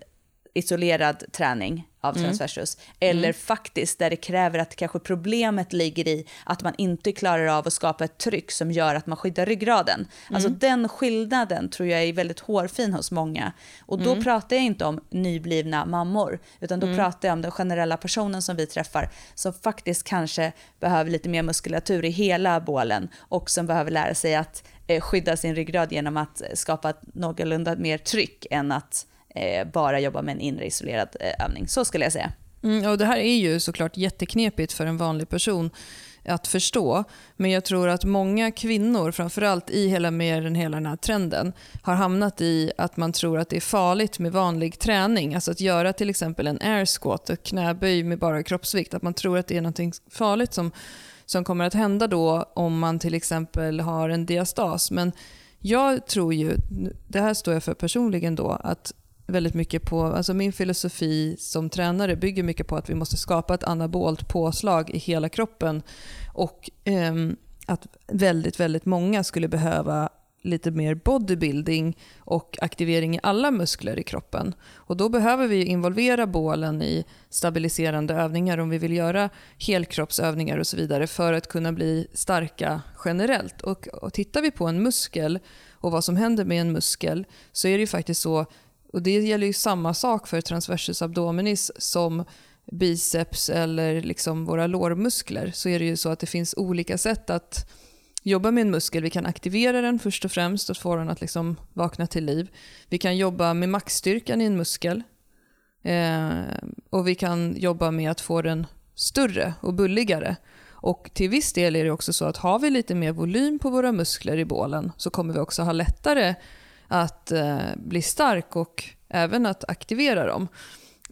isolerad träning av Mm. transversus. Eller faktiskt där det kräver att kanske problemet ligger i att man inte klarar av att skapa ett tryck som gör att man skyddar ryggraden. Alltså Mm. den skillnaden tror jag är väldigt hårfin hos många. Och då Mm. pratar jag inte om nyblivna mammor, utan då pratar jag om den generella personen som vi träffar som faktiskt kanske behöver lite mer muskulatur i hela bålen och som behöver lära sig att eh, skydda sin ryggrad genom att eh, skapa någorlunda mer tryck än att eh, bara jobba med en inre isolerad eh, övning. Så skulle jag säga. Mm, och det här är ju såklart jätteknepigt för en vanlig person att förstå. Men jag tror att många kvinnor, framförallt i hela, med den, hela den här trenden, har hamnat i att man tror att det är farligt med vanlig träning. Alltså att göra till exempel en air squat, ett knäböj med bara kroppsvikt. Att man tror att det är något farligt som, som kommer att hända då om man till exempel har en diastas. Men jag tror ju, det här står jag för personligen då, att väldigt mycket på, alltså min filosofi som tränare bygger mycket på att vi måste skapa ett anabolt påslag i hela kroppen och eh, att väldigt, väldigt många skulle behöva lite mer bodybuilding och aktivering i alla muskler i kroppen. Och då behöver vi involvera bålen i stabiliserande övningar om vi vill göra helkroppsövningar och så vidare för att kunna bli starka generellt. Och, och tittar vi på en muskel och vad som händer med en muskel så är det ju faktiskt så och Det gäller ju samma sak för transversus abdominis som biceps eller liksom våra lårmuskler. Så är det ju så att det finns olika sätt att jobba med en muskel. Vi kan aktivera den först och främst och få den att liksom vakna till liv. Vi kan jobba med maxstyrkan i en muskel. Eh, och vi kan jobba med att få den större och bulligare. Och till viss del är det också så att har vi lite mer volym på våra muskler i bålen så kommer vi också ha lättare att eh, bli stark och även att aktivera dem.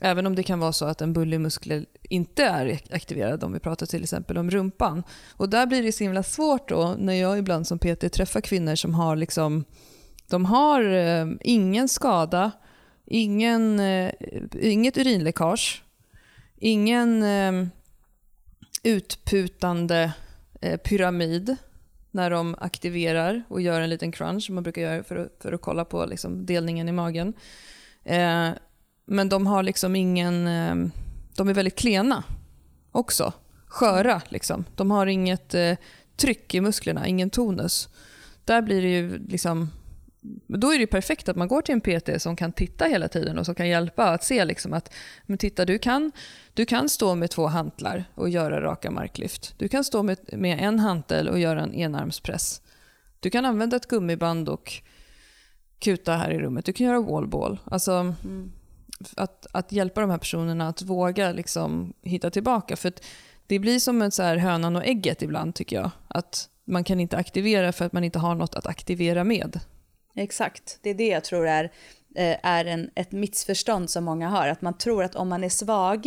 Även om det kan vara så att en bullig muskel inte är aktiverad om vi pratar till exempel om rumpan. Och där blir det så himla svårt då när jag ibland som PT träffar kvinnor som har liksom de har eh, ingen skada, ingen, eh, inget urinläckage, ingen eh, utputande eh, pyramid när de aktiverar och gör en liten crunch som man brukar göra för att, för att kolla på liksom delningen i magen. Eh, men de har liksom ingen... Eh, de är väldigt klena också. Sköra liksom. De har inget eh, tryck i musklerna, ingen tonus. Där blir det ju liksom... Då är det perfekt att man går till en PT som kan titta hela tiden och som kan hjälpa att se liksom att men titta, du kan, du kan stå med två hantlar och göra raka marklyft. Du kan stå med, med en hantel och göra en enarmspress. Du kan använda ett gummiband och kuta här i rummet. Du kan göra wallball. Alltså, Mm. att, att hjälpa de här personerna att våga liksom hitta tillbaka. För det blir som en så här hönan och ägget ibland tycker jag. Att man kan inte aktivera för att man inte har något att aktivera med. Exakt, det är det jag tror är, eh, är en, ett missförstånd som många har. Att man tror att om man är svag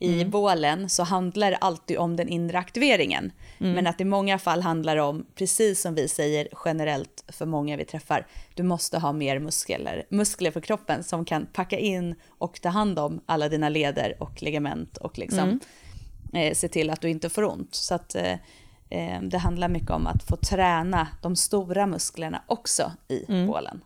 i Mm. bålen så handlar det alltid om den inre aktiveringen. Mm. Men att i många fall handlar det om, precis som vi säger generellt för många vi träffar, du måste ha mer muskler, muskler för kroppen som kan packa in och ta hand om alla dina leder och ligament och liksom Mm. eh, se till att du inte får ont. Så att eh, eh, det handlar mycket om att få träna de stora musklerna också i Mm. bålen.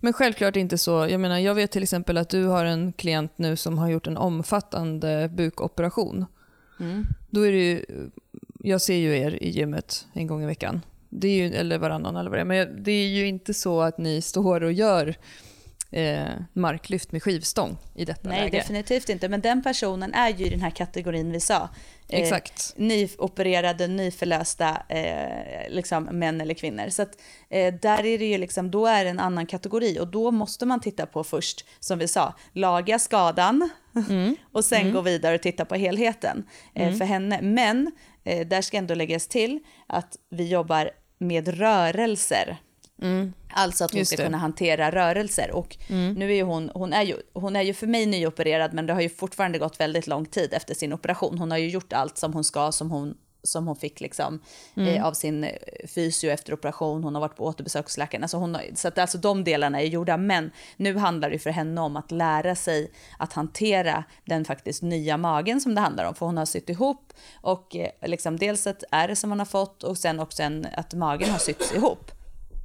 Men självklart inte så. Jag menar, jag vet till exempel att du har en klient nu som har gjort en omfattande bukoperation. Då är det ju, jag ser ju er i gymmet en gång i veckan. Det är ju, eller varannan eller vad det är. Men det är ju inte så att ni står och gör eh, marklyft med skivstång i detta Nej, läge. definitivt inte. Men den personen är ju i den här kategorin vi sa. Eh, Exakt. Nyopererade, nyförlösta eh, liksom, män eller kvinnor. Så att, eh, där är det ju liksom, då är det en annan kategori och då måste man titta på först, som vi sa, laga skadan och sen gå vidare och titta på helheten eh, för henne. Men eh, där ska ändå läggas till att vi jobbar med rörelser. Alltså att hon Just ska det. kunna hantera rörelser. Och nu är ju hon, hon är ju, hon är ju för mig nyopererad men det har ju fortfarande gått väldigt lång tid efter sin operation. Hon har ju gjort allt som hon ska, som hon, som hon fick liksom, eh, av sin eh, fysio efter operation. Hon har varit på återbesök hos läkaren. Alltså hon har, så att alltså de delarna är gjorda. Men nu handlar det för henne om att lära sig att hantera den faktiskt nya magen som det handlar om. För hon har sytt ihop och eh, liksom dels ett ärr som hon har fått och sen också en, att magen har sytts ihop.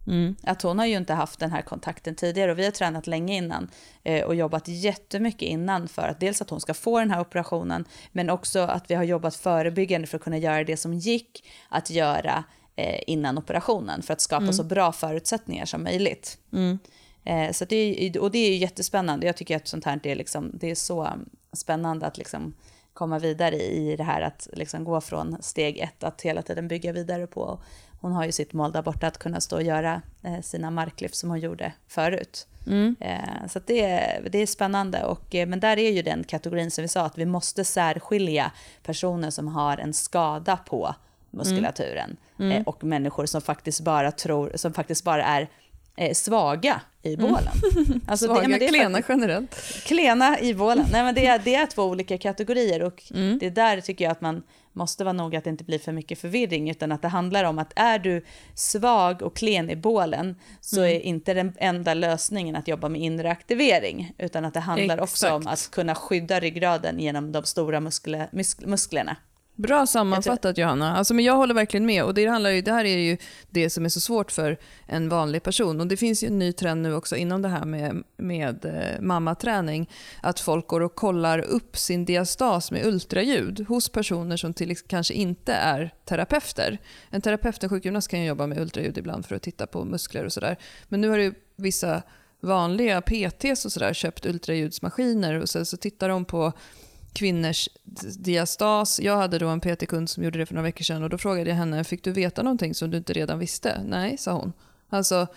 Mm. Att hon har ju inte haft den här kontakten tidigare och vi har tränat länge innan eh, och jobbat jättemycket innan för att dels att hon ska få den här operationen men också att vi har jobbat förebyggande för att kunna göra det som gick att göra eh, innan operationen för att skapa mm. så bra förutsättningar som möjligt. Mm. Eh, så det är, och det är ju jättespännande. Jag tycker att sånt här är, liksom, det är så spännande att liksom komma vidare i det här att liksom gå från steg ett att hela tiden bygga vidare på. Hon har ju sitt mål där borta att kunna stå och göra eh, sina marklyft som hon gjorde förut. Mm. Eh, så det, det är spännande. Och, men där är ju den kategorin som vi sa att vi måste särskilja personer som har en skada på muskulaturen mm. Mm. och människor som faktiskt bara tror, som faktiskt bara är eh, svaga i mm. bålen. Mm. Alltså svaga, det, det klena faktiskt, generellt. Klena i bålen. Nej, men det, är, det är två olika kategorier och mm. det är där tycker jag att man måste vara noga att det inte blir för mycket förvirring utan att det handlar om att är du svag och klen i bålen så mm. är inte den enda lösningen att jobba med inre aktivering utan att det handlar Exakt. också om att kunna skydda ryggraden genom de stora muskler, musklerna. Bra sammanfattat Johanna. Alltså, men jag håller verkligen med. Och det, handlar ju, det här är ju det som är så svårt för en vanlig person. Och Det finns ju en ny trend nu också inom det här med, med eh, mammaträning. Att folk går och kollar upp sin diastas med ultraljud hos personer som till, kanske inte är terapeuter. En terapeut, en sjukgymnast kan ju jobba med ultraljud ibland för att titta på muskler och sådär. Men nu har ju vissa vanliga PTs och sådär köpt ultraljudsmaskiner och så, så tittar de på kvinnors diastas. Jag hade då en PT-kund som gjorde det för några veckor sedan och då frågade jag henne, fick du veta någonting som du inte redan visste? Nej, sa hon. Alltså,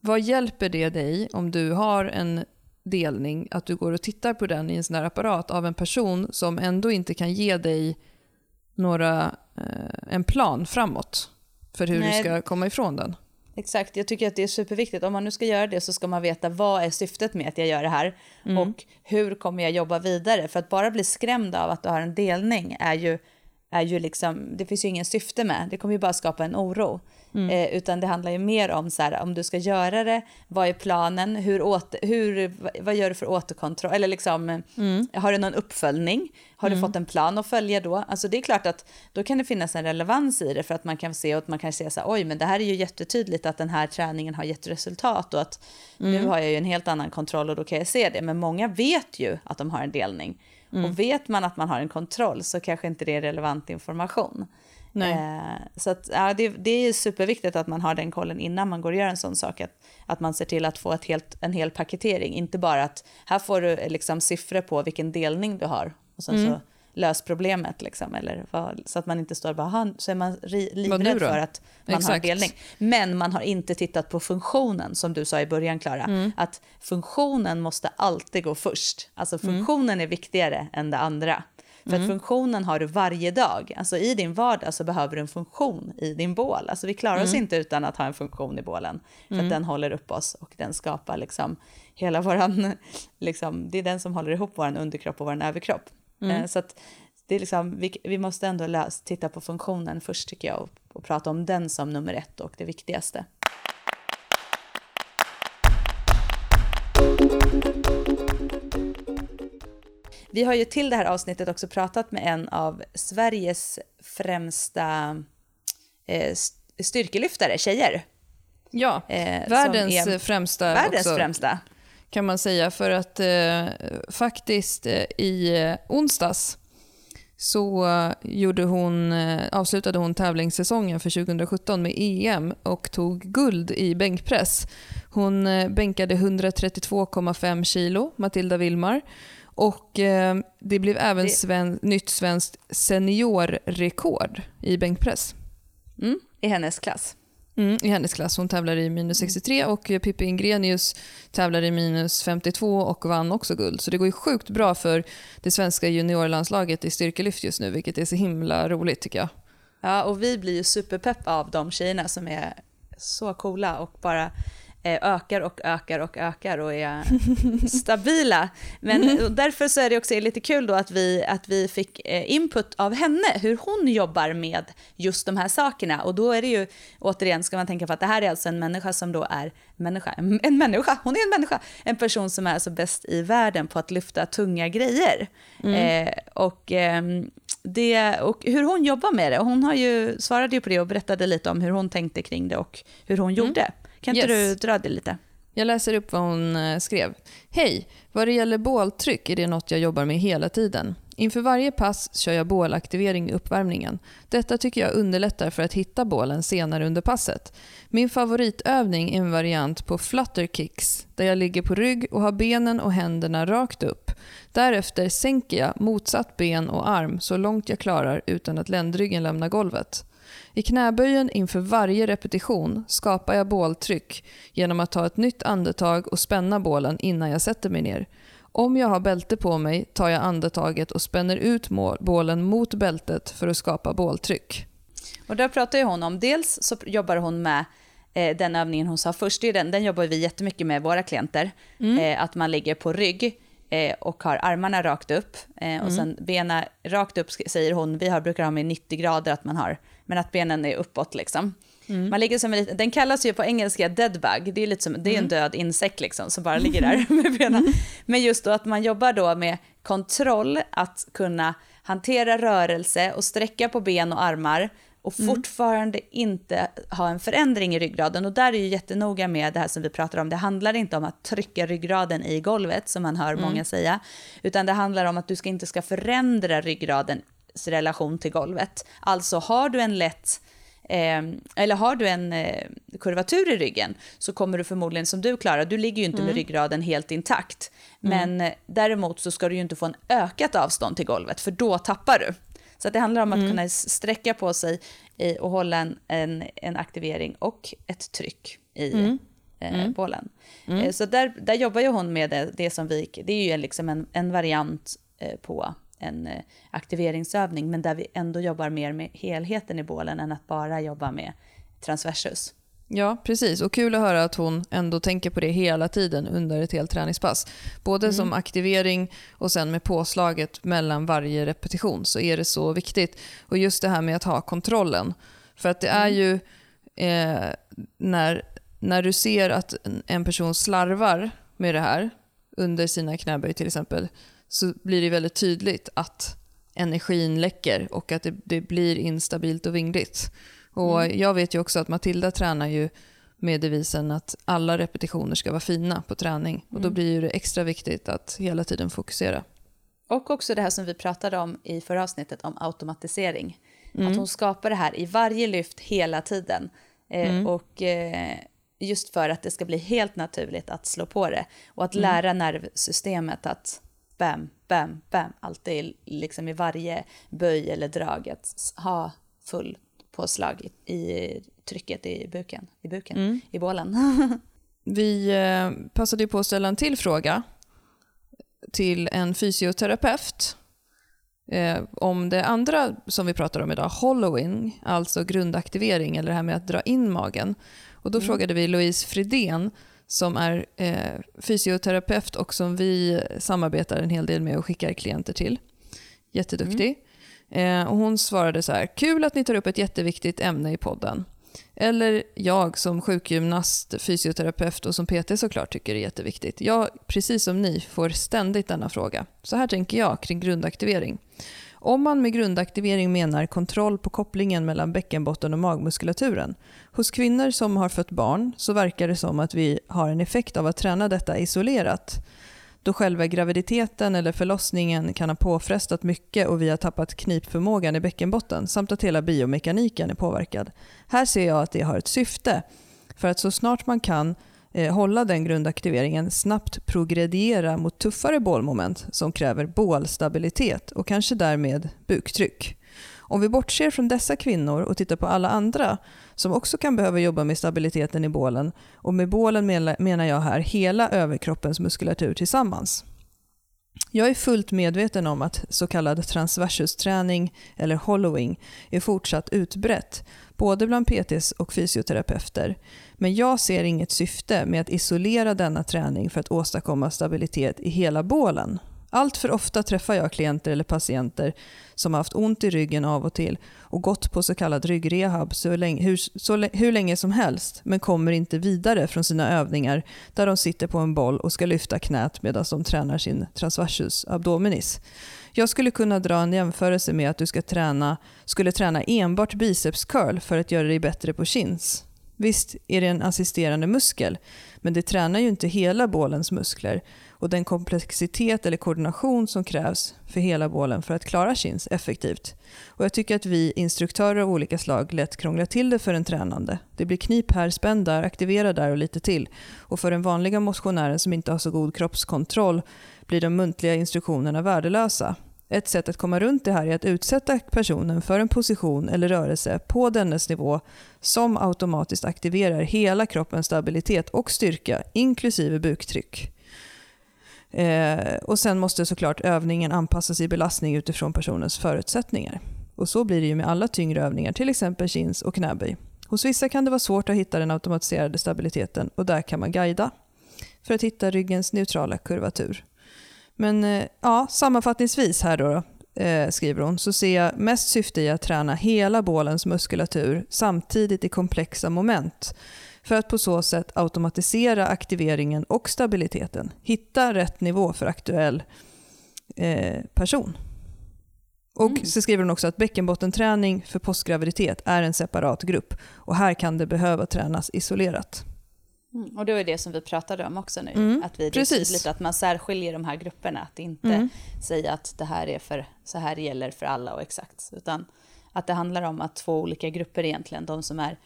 vad hjälper det dig om du har en delning, att du går och tittar på den i en sån här apparat av en person som ändå inte kan ge dig några, eh, en plan framåt för hur Nej. du ska komma ifrån den? Exakt, jag tycker att det är superviktigt. Om man nu ska göra det så ska man veta vad är syftet med att jag gör det här mm. och hur kommer jag jobba vidare. För att bara bli skrämd av att du har en delning är ju, är ju liksom, det finns ju ingen syfte med. Det kommer ju bara skapa en oro. Mm. Eh, utan det handlar ju mer om så här, om du ska göra det, vad är planen, hur åter, hur, vad gör du för återkontroll, eller liksom, mm. har du någon uppföljning, har mm. du fått en plan att följa då? Alltså det är klart att då kan det finnas en relevans i det för att man kan se och man kan se så här, oj men det här är ju jättetydligt att den här träningen har gett resultat och att nu mm. har jag ju en helt annan kontroll och då kan jag se det. Men många vet ju att de har en delning. Mm. Och vet man att man har en kontroll så kanske inte det är relevant information. Eh, så att, ja, det, det, är superviktigt att man har den kollen innan man går och gör en sån sak. Att, att man ser till att få ett helt, en hel paketering. Inte bara att här får du liksom siffror på vilken delning du har. Och sen mm. så lös problemet. Liksom, eller vad, så att man inte står bara, så är man livrädd för att man Exakt. har delning. Men man har inte tittat på funktionen som du sa i början Klara. Mm. Att funktionen måste alltid gå först. Alltså mm. funktionen mm. är viktigare än det andra. För mm. att funktionen har du varje dag. Alltså i din vardag så behöver du en funktion i din bål. Alltså vi klarar oss mm. inte utan att ha en funktion i bålen. För mm. att den håller upp oss och den skapar liksom hela våran, liksom, det är den som håller ihop vår underkropp och vår överkropp. Mm. Eh, så att det är liksom, vi, vi måste ändå läs, titta på funktionen först tycker jag och, och prata om den som nummer ett och det viktigaste. Vi har ju till det här avsnittet också pratat med en av Sveriges främsta eh, styrkelyftare, tjejer. Ja, eh, världens främsta Världens också, främsta. Kan man säga, för att eh, faktiskt eh, i eh, onsdags så gjorde hon, eh, avslutade hon tävlingssäsongen för 2017 med EM och tog guld i bänkpress. Hon bänkade 132,5 kilo, Matilda Wilmar. Och eh, det blev även sven nytt svenskt seniorrekord i bänkpress. Mm, I hennes klass. Mm, I hennes klass. Hon tävlar i minus 63 och Pippi Ingrenius tävlar i minus 52 och vann också guld. Så det går ju sjukt bra för det svenska juniorlandslaget i styrkelyft just nu, vilket är så himla roligt tycker jag. Ja, och vi blir ju superpepp av de tjejerna som är så coola och bara ökar och ökar och ökar och är stabila. Men mm. därför så är det också lite kul då att vi, att vi fick eh, input av henne, hur hon jobbar med just de här sakerna. Och då är det ju, återigen ska man tänka på att det här är alltså en människa som då är människa, en människa, hon är en människa, en person som är alltså bäst i världen på att lyfta tunga grejer. Mm. Eh, och, eh, det, och hur hon jobbar med det, hon har ju, svarade ju på det och berättade lite om hur hon tänkte kring det och hur hon mm. gjorde. Kan inte Yes. du dra det lite? Jag läser upp vad hon eh, skrev. Hej! Vad det gäller båltryck är det något jag jobbar med hela tiden. Inför varje pass kör jag bålaktivering i uppvärmningen. Detta tycker jag underlättar för att hitta bålen senare under passet. Min favoritövning är en variant på flutter kicks där jag ligger på rygg och har benen och händerna rakt upp. Därefter sänker jag motsatt ben och arm så långt jag klarar utan att ländryggen lämnar golvet. I knäböjen inför varje repetition skapar jag båltryck genom att ta ett nytt andetag och spänna bålen innan jag sätter mig ner. Om jag har bälte på mig tar jag andetaget och spänner ut bålen mot bältet för att skapa båltryck. Och där pratar ju hon om, dels så jobbar hon med eh, den övningen hon sa först, den, den jobbar vi jättemycket med våra klienter. Eh, att man ligger på rygg eh, och har armarna rakt upp. Eh, och sen benen rakt upp säger hon, vi har, brukar ha med 90 grader att man har, men att benen är uppåt liksom. Man ligger som en liten, den kallas ju på engelska deadbug, det är, lite som, det är en död insekt liksom som bara ligger där med benen. Men just då att man jobbar då med kontroll, att kunna hantera rörelse och sträcka på ben och armar och fortfarande inte ha en förändring i ryggraden. Och där är ju jättenoga med det här som vi pratar om. Det handlar inte om att trycka ryggraden i golvet, som man hör många säga, utan det handlar om att du ska inte ska förändra ryggradens relation till golvet. Alltså har du en lätt Eh, eller har du en eh, kurvatur i ryggen så kommer du förmodligen som du Klara, du ligger ju inte med ryggraden helt intakt. Men eh, däremot så ska du ju inte få en ökat avstånd till golvet för då tappar du. Så det handlar om att kunna s- sträcka på sig och hålla en, en, en aktivering och ett tryck i eh, bålen. Eh, så där, där jobbar ju hon med det, det som vi, det är ju en, liksom en, en variant eh, på en eh, aktiveringsövning, men där vi ändå jobbar mer med helheten i bålen än att bara jobba med transversus. Ja, precis. Och kul att höra att hon ändå tänker på det hela tiden under ett helt träningspass. Både som aktivering och sen med påslaget mellan varje repetition så är det så viktigt. Och just det här med att ha kontrollen. För att det är ju eh, när, när du ser att en- en person slarvar med det här under sina knäböj till exempel så blir det väldigt tydligt att energin läcker och att det, det blir instabilt och vingligt. Och Jag vet ju också att Matilda tränar ju med devisen att alla repetitioner ska vara fina på träning. Och Då blir ju det extra viktigt att hela tiden fokusera. Och också det här som vi pratade om i förra avsnittet om automatisering. Att hon skapar det här i varje lyft hela tiden. Eh, Och eh, just för att det ska bli helt naturligt att slå på det. Och att lära nervsystemet att bam, bam, bam, alltid liksom i varje böj eller drag att ha full påslag i, i trycket i buken, i, buken, i bålen. Vi eh, passade ju på att ställa en till fråga till en fysioterapeut eh, om det andra som vi pratar om idag, hollowing, alltså grundaktivering eller det här med att dra in magen. Och Då frågade vi Louise Fridén som är eh, fysioterapeut och som vi samarbetar en hel del med och skickar klienter till. Jätteduktig. Eh, Eh, och hon svarade så här, kul att ni tar upp ett jätteviktigt ämne i podden. Eller jag som sjukgymnast, fysioterapeut och som PT såklart tycker det är jätteviktigt. Jag, precis som ni, får ständigt denna fråga. Så här tänker jag kring grundaktivering. Om man med grundaktivering menar kontroll på kopplingen mellan bäckenbotten och magmuskulaturen. Hos kvinnor som har fött barn så verkar det som att vi har en effekt av att träna detta isolerat då själva graviditeten eller förlossningen kan ha påfrestat mycket och vi har tappat knipförmågan i bäckenbotten samt att hela biomekaniken är påverkad. Här ser jag att det har ett syfte för att så snart man kan eh, hålla den grundaktiveringen snabbt progrediera mot tuffare bålmoment som kräver bålstabilitet och kanske därmed buktryck. Om vi bortser från dessa kvinnor och tittar på alla andra som också kan behöva jobba med stabiliteten i bålen och med bålen menar jag här hela överkroppens muskulatur tillsammans. Jag är fullt medveten om att så kallad transversusträning eller hollowing är fortsatt utbrett, både bland PTs och fysioterapeuter. Men jag ser inget syfte med att isolera denna träning för att åstadkomma stabilitet i hela bålen. Allt för ofta träffar jag klienter eller patienter som har haft ont i ryggen av och till och gått på så kallad ryggrehab så länge, hur, så, hur länge som helst men kommer inte vidare från sina övningar där de sitter på en boll och ska lyfta knät medan de tränar sin transversus abdominis. Jag skulle kunna dra en jämförelse med att du ska träna, skulle träna enbart bicepscurl för att göra dig bättre på chins. Visst är det en assisterande muskel, men det tränar ju inte hela bålens muskler och den komplexitet eller koordination som krävs för hela bålen för att klara chins effektivt. Och jag tycker att vi instruktörer av olika slag lätt krånglar till det för en tränande. Det blir knip här, spänn där, aktivera där och lite till. Och för den vanliga motionären som inte har så god kroppskontroll blir de muntliga instruktionerna värdelösa. Ett sätt att komma runt det här är att utsätta personen för en position eller rörelse på dennes nivå som automatiskt aktiverar hela kroppens stabilitet och styrka, inklusive buktryck. Eh, och sen måste såklart övningen anpassas i belastning utifrån personens förutsättningar. Och så blir det ju med alla tyngre övningar, till exempel chins och knäböj. Hos vissa kan det vara svårt att hitta den automatiserade stabiliteten och där kan man guida för att hitta ryggens neutrala kurvatur. Men eh, ja, sammanfattningsvis här då, eh, skriver hon, så ser jag mest syfte i att träna hela bålens muskulatur samtidigt i komplexa moment för att på så sätt automatisera aktiveringen och stabiliteten. Hitta rätt nivå för aktuell eh, person. Och mm. så skriver hon också att bäckenbottenträning för postgraviditet är en separat grupp och här kan det behöva tränas isolerat. Mm. Och det var det som vi pratade om också nu, mm. att vi, det är tydligt att man särskiljer de här grupperna, att inte mm. säga att det här är för, så här gäller för alla och exakt, utan att det handlar om att två olika grupper egentligen, de som är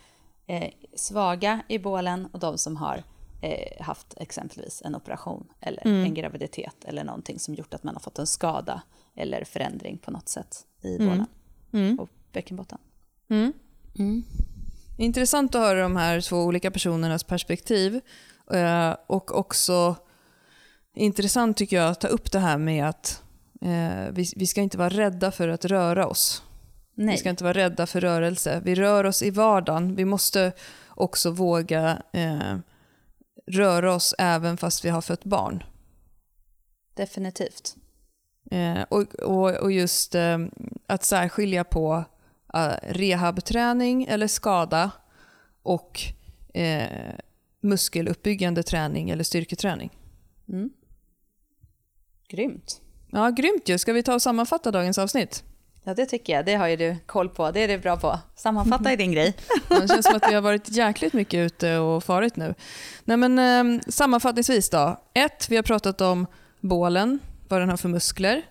eh, svaga i bålen och de som har eh, haft exempelvis en operation eller mm. en graviditet eller någonting som gjort att man har fått en skada eller förändring på något sätt i mm. bålen mm. och bäckenbotten. Mm. Mm. Intressant att höra de här två olika personernas perspektiv eh, och också intressant tycker jag att ta upp det här med att eh, vi, vi ska inte vara rädda för att röra oss. Nej. Vi ska inte vara rädda för rörelse. Vi rör oss i vardagen. Vi måste också våga eh, röra oss även fast vi har fött barn. Definitivt. Eh, och, och, och, just eh, att särskilja på uh, rehabträning eller skada och eh, muskeluppbyggande träning eller styrketräning. Mm. Grymt. Ja, grymt ju. Ska vi ta och sammanfatta dagens avsnitt? Ja, det tycker jag. Det har ju du koll på. Det är du bra på. Sammanfatta är din grej. det känns som att vi har varit jäkligt mycket ute och farit nu. Nej, men, eh, sammanfattningsvis då. Ett, vi har pratat om bålen, vad den har för muskler,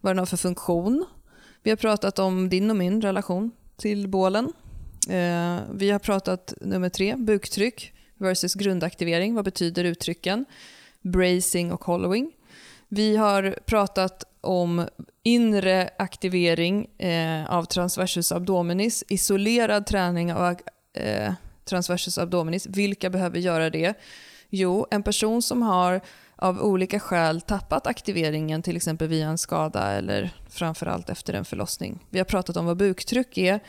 vad den har för funktion. Vi har pratat om din och min relation till bålen. Eh, vi har pratat nummer tre, buktryck versus grundaktivering. Vad betyder uttrycken? Bracing och hollowing. Vi har pratat om inre aktivering eh, av transversus abdominis, isolerad träning av eh, transversus abdominis. Vilka behöver göra det? Jo, en person som har av olika skäl tappat aktiveringen, till exempel via en skada eller framförallt efter en förlossning. Vi har pratat om vad buktryck är,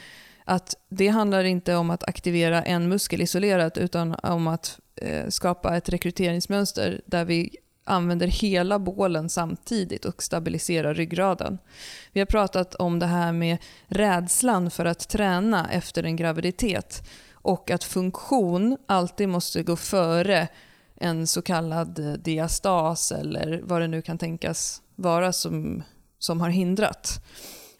att det handlar inte om att aktivera en muskel isolerat utan om att eh, skapa ett rekryteringsmönster där vi använder hela bålen samtidigt och stabiliserar ryggraden. Vi har pratat om det här med rädslan för att träna efter en graviditet och att funktion alltid måste gå före en så kallad diastas eller vad det nu kan tänkas vara som, som har hindrat.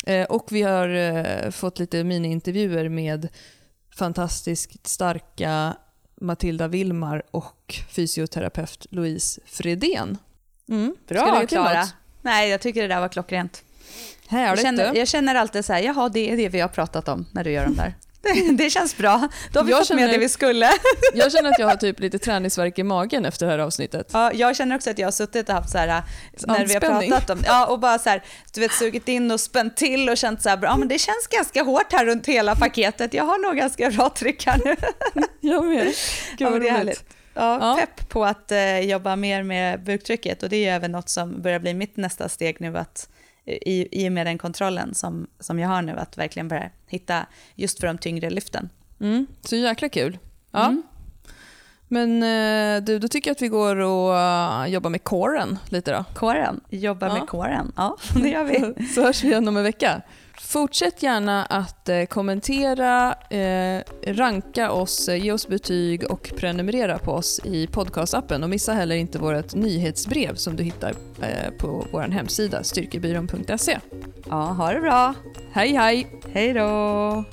Eh, och vi har eh, fått lite miniintervjuer med fantastiskt starka Matilda Wilmar och fysioterapeut Louise Fredén. Mm. Bra Klara. Nej, jag tycker det där var klockrent. Jag känner, jag känner alltid så här, jaha det är det vi har pratat om när du gör de där. Det känns bra. Då har vi jag fått känner, med det vi skulle. Jag känner att jag har typ lite träningsverk i magen efter det här avsnittet. Ja, jag känner också att jag har suttit och haft så här, när vi har pratat om, ja och bara så här, du vet sugit in och spänt till och känt så här, ja men det känns ganska hårt här runt hela paketet. Jag har nog ganska bra tryck här nu. Jag med. Gud ja, det är härligt. Ja, ja, pepp på att uh, jobba mer med buktrycket och det är ju även något som börjar bli mitt nästa steg nu att i, i och med den kontrollen som, som jag har nu, att verkligen börja hitta just för de tyngre lyften. Mm, så jäkla kul. Ja. Mm. Men eh, du, då tycker jag att vi går och uh, jobbar med kåren lite då. Kåren, jobba ja. med kåren. Ja, det gör vi. så hörs vi igen om en vecka. Fortsätt gärna att eh, kommentera, eh, ranka oss, eh, ge oss betyg och prenumerera på oss i podcastappen. Och missa heller inte vårt nyhetsbrev som du hittar på vår hemsida styrkebyrån.se. Ja, ha det bra! Hej hej! Hej då!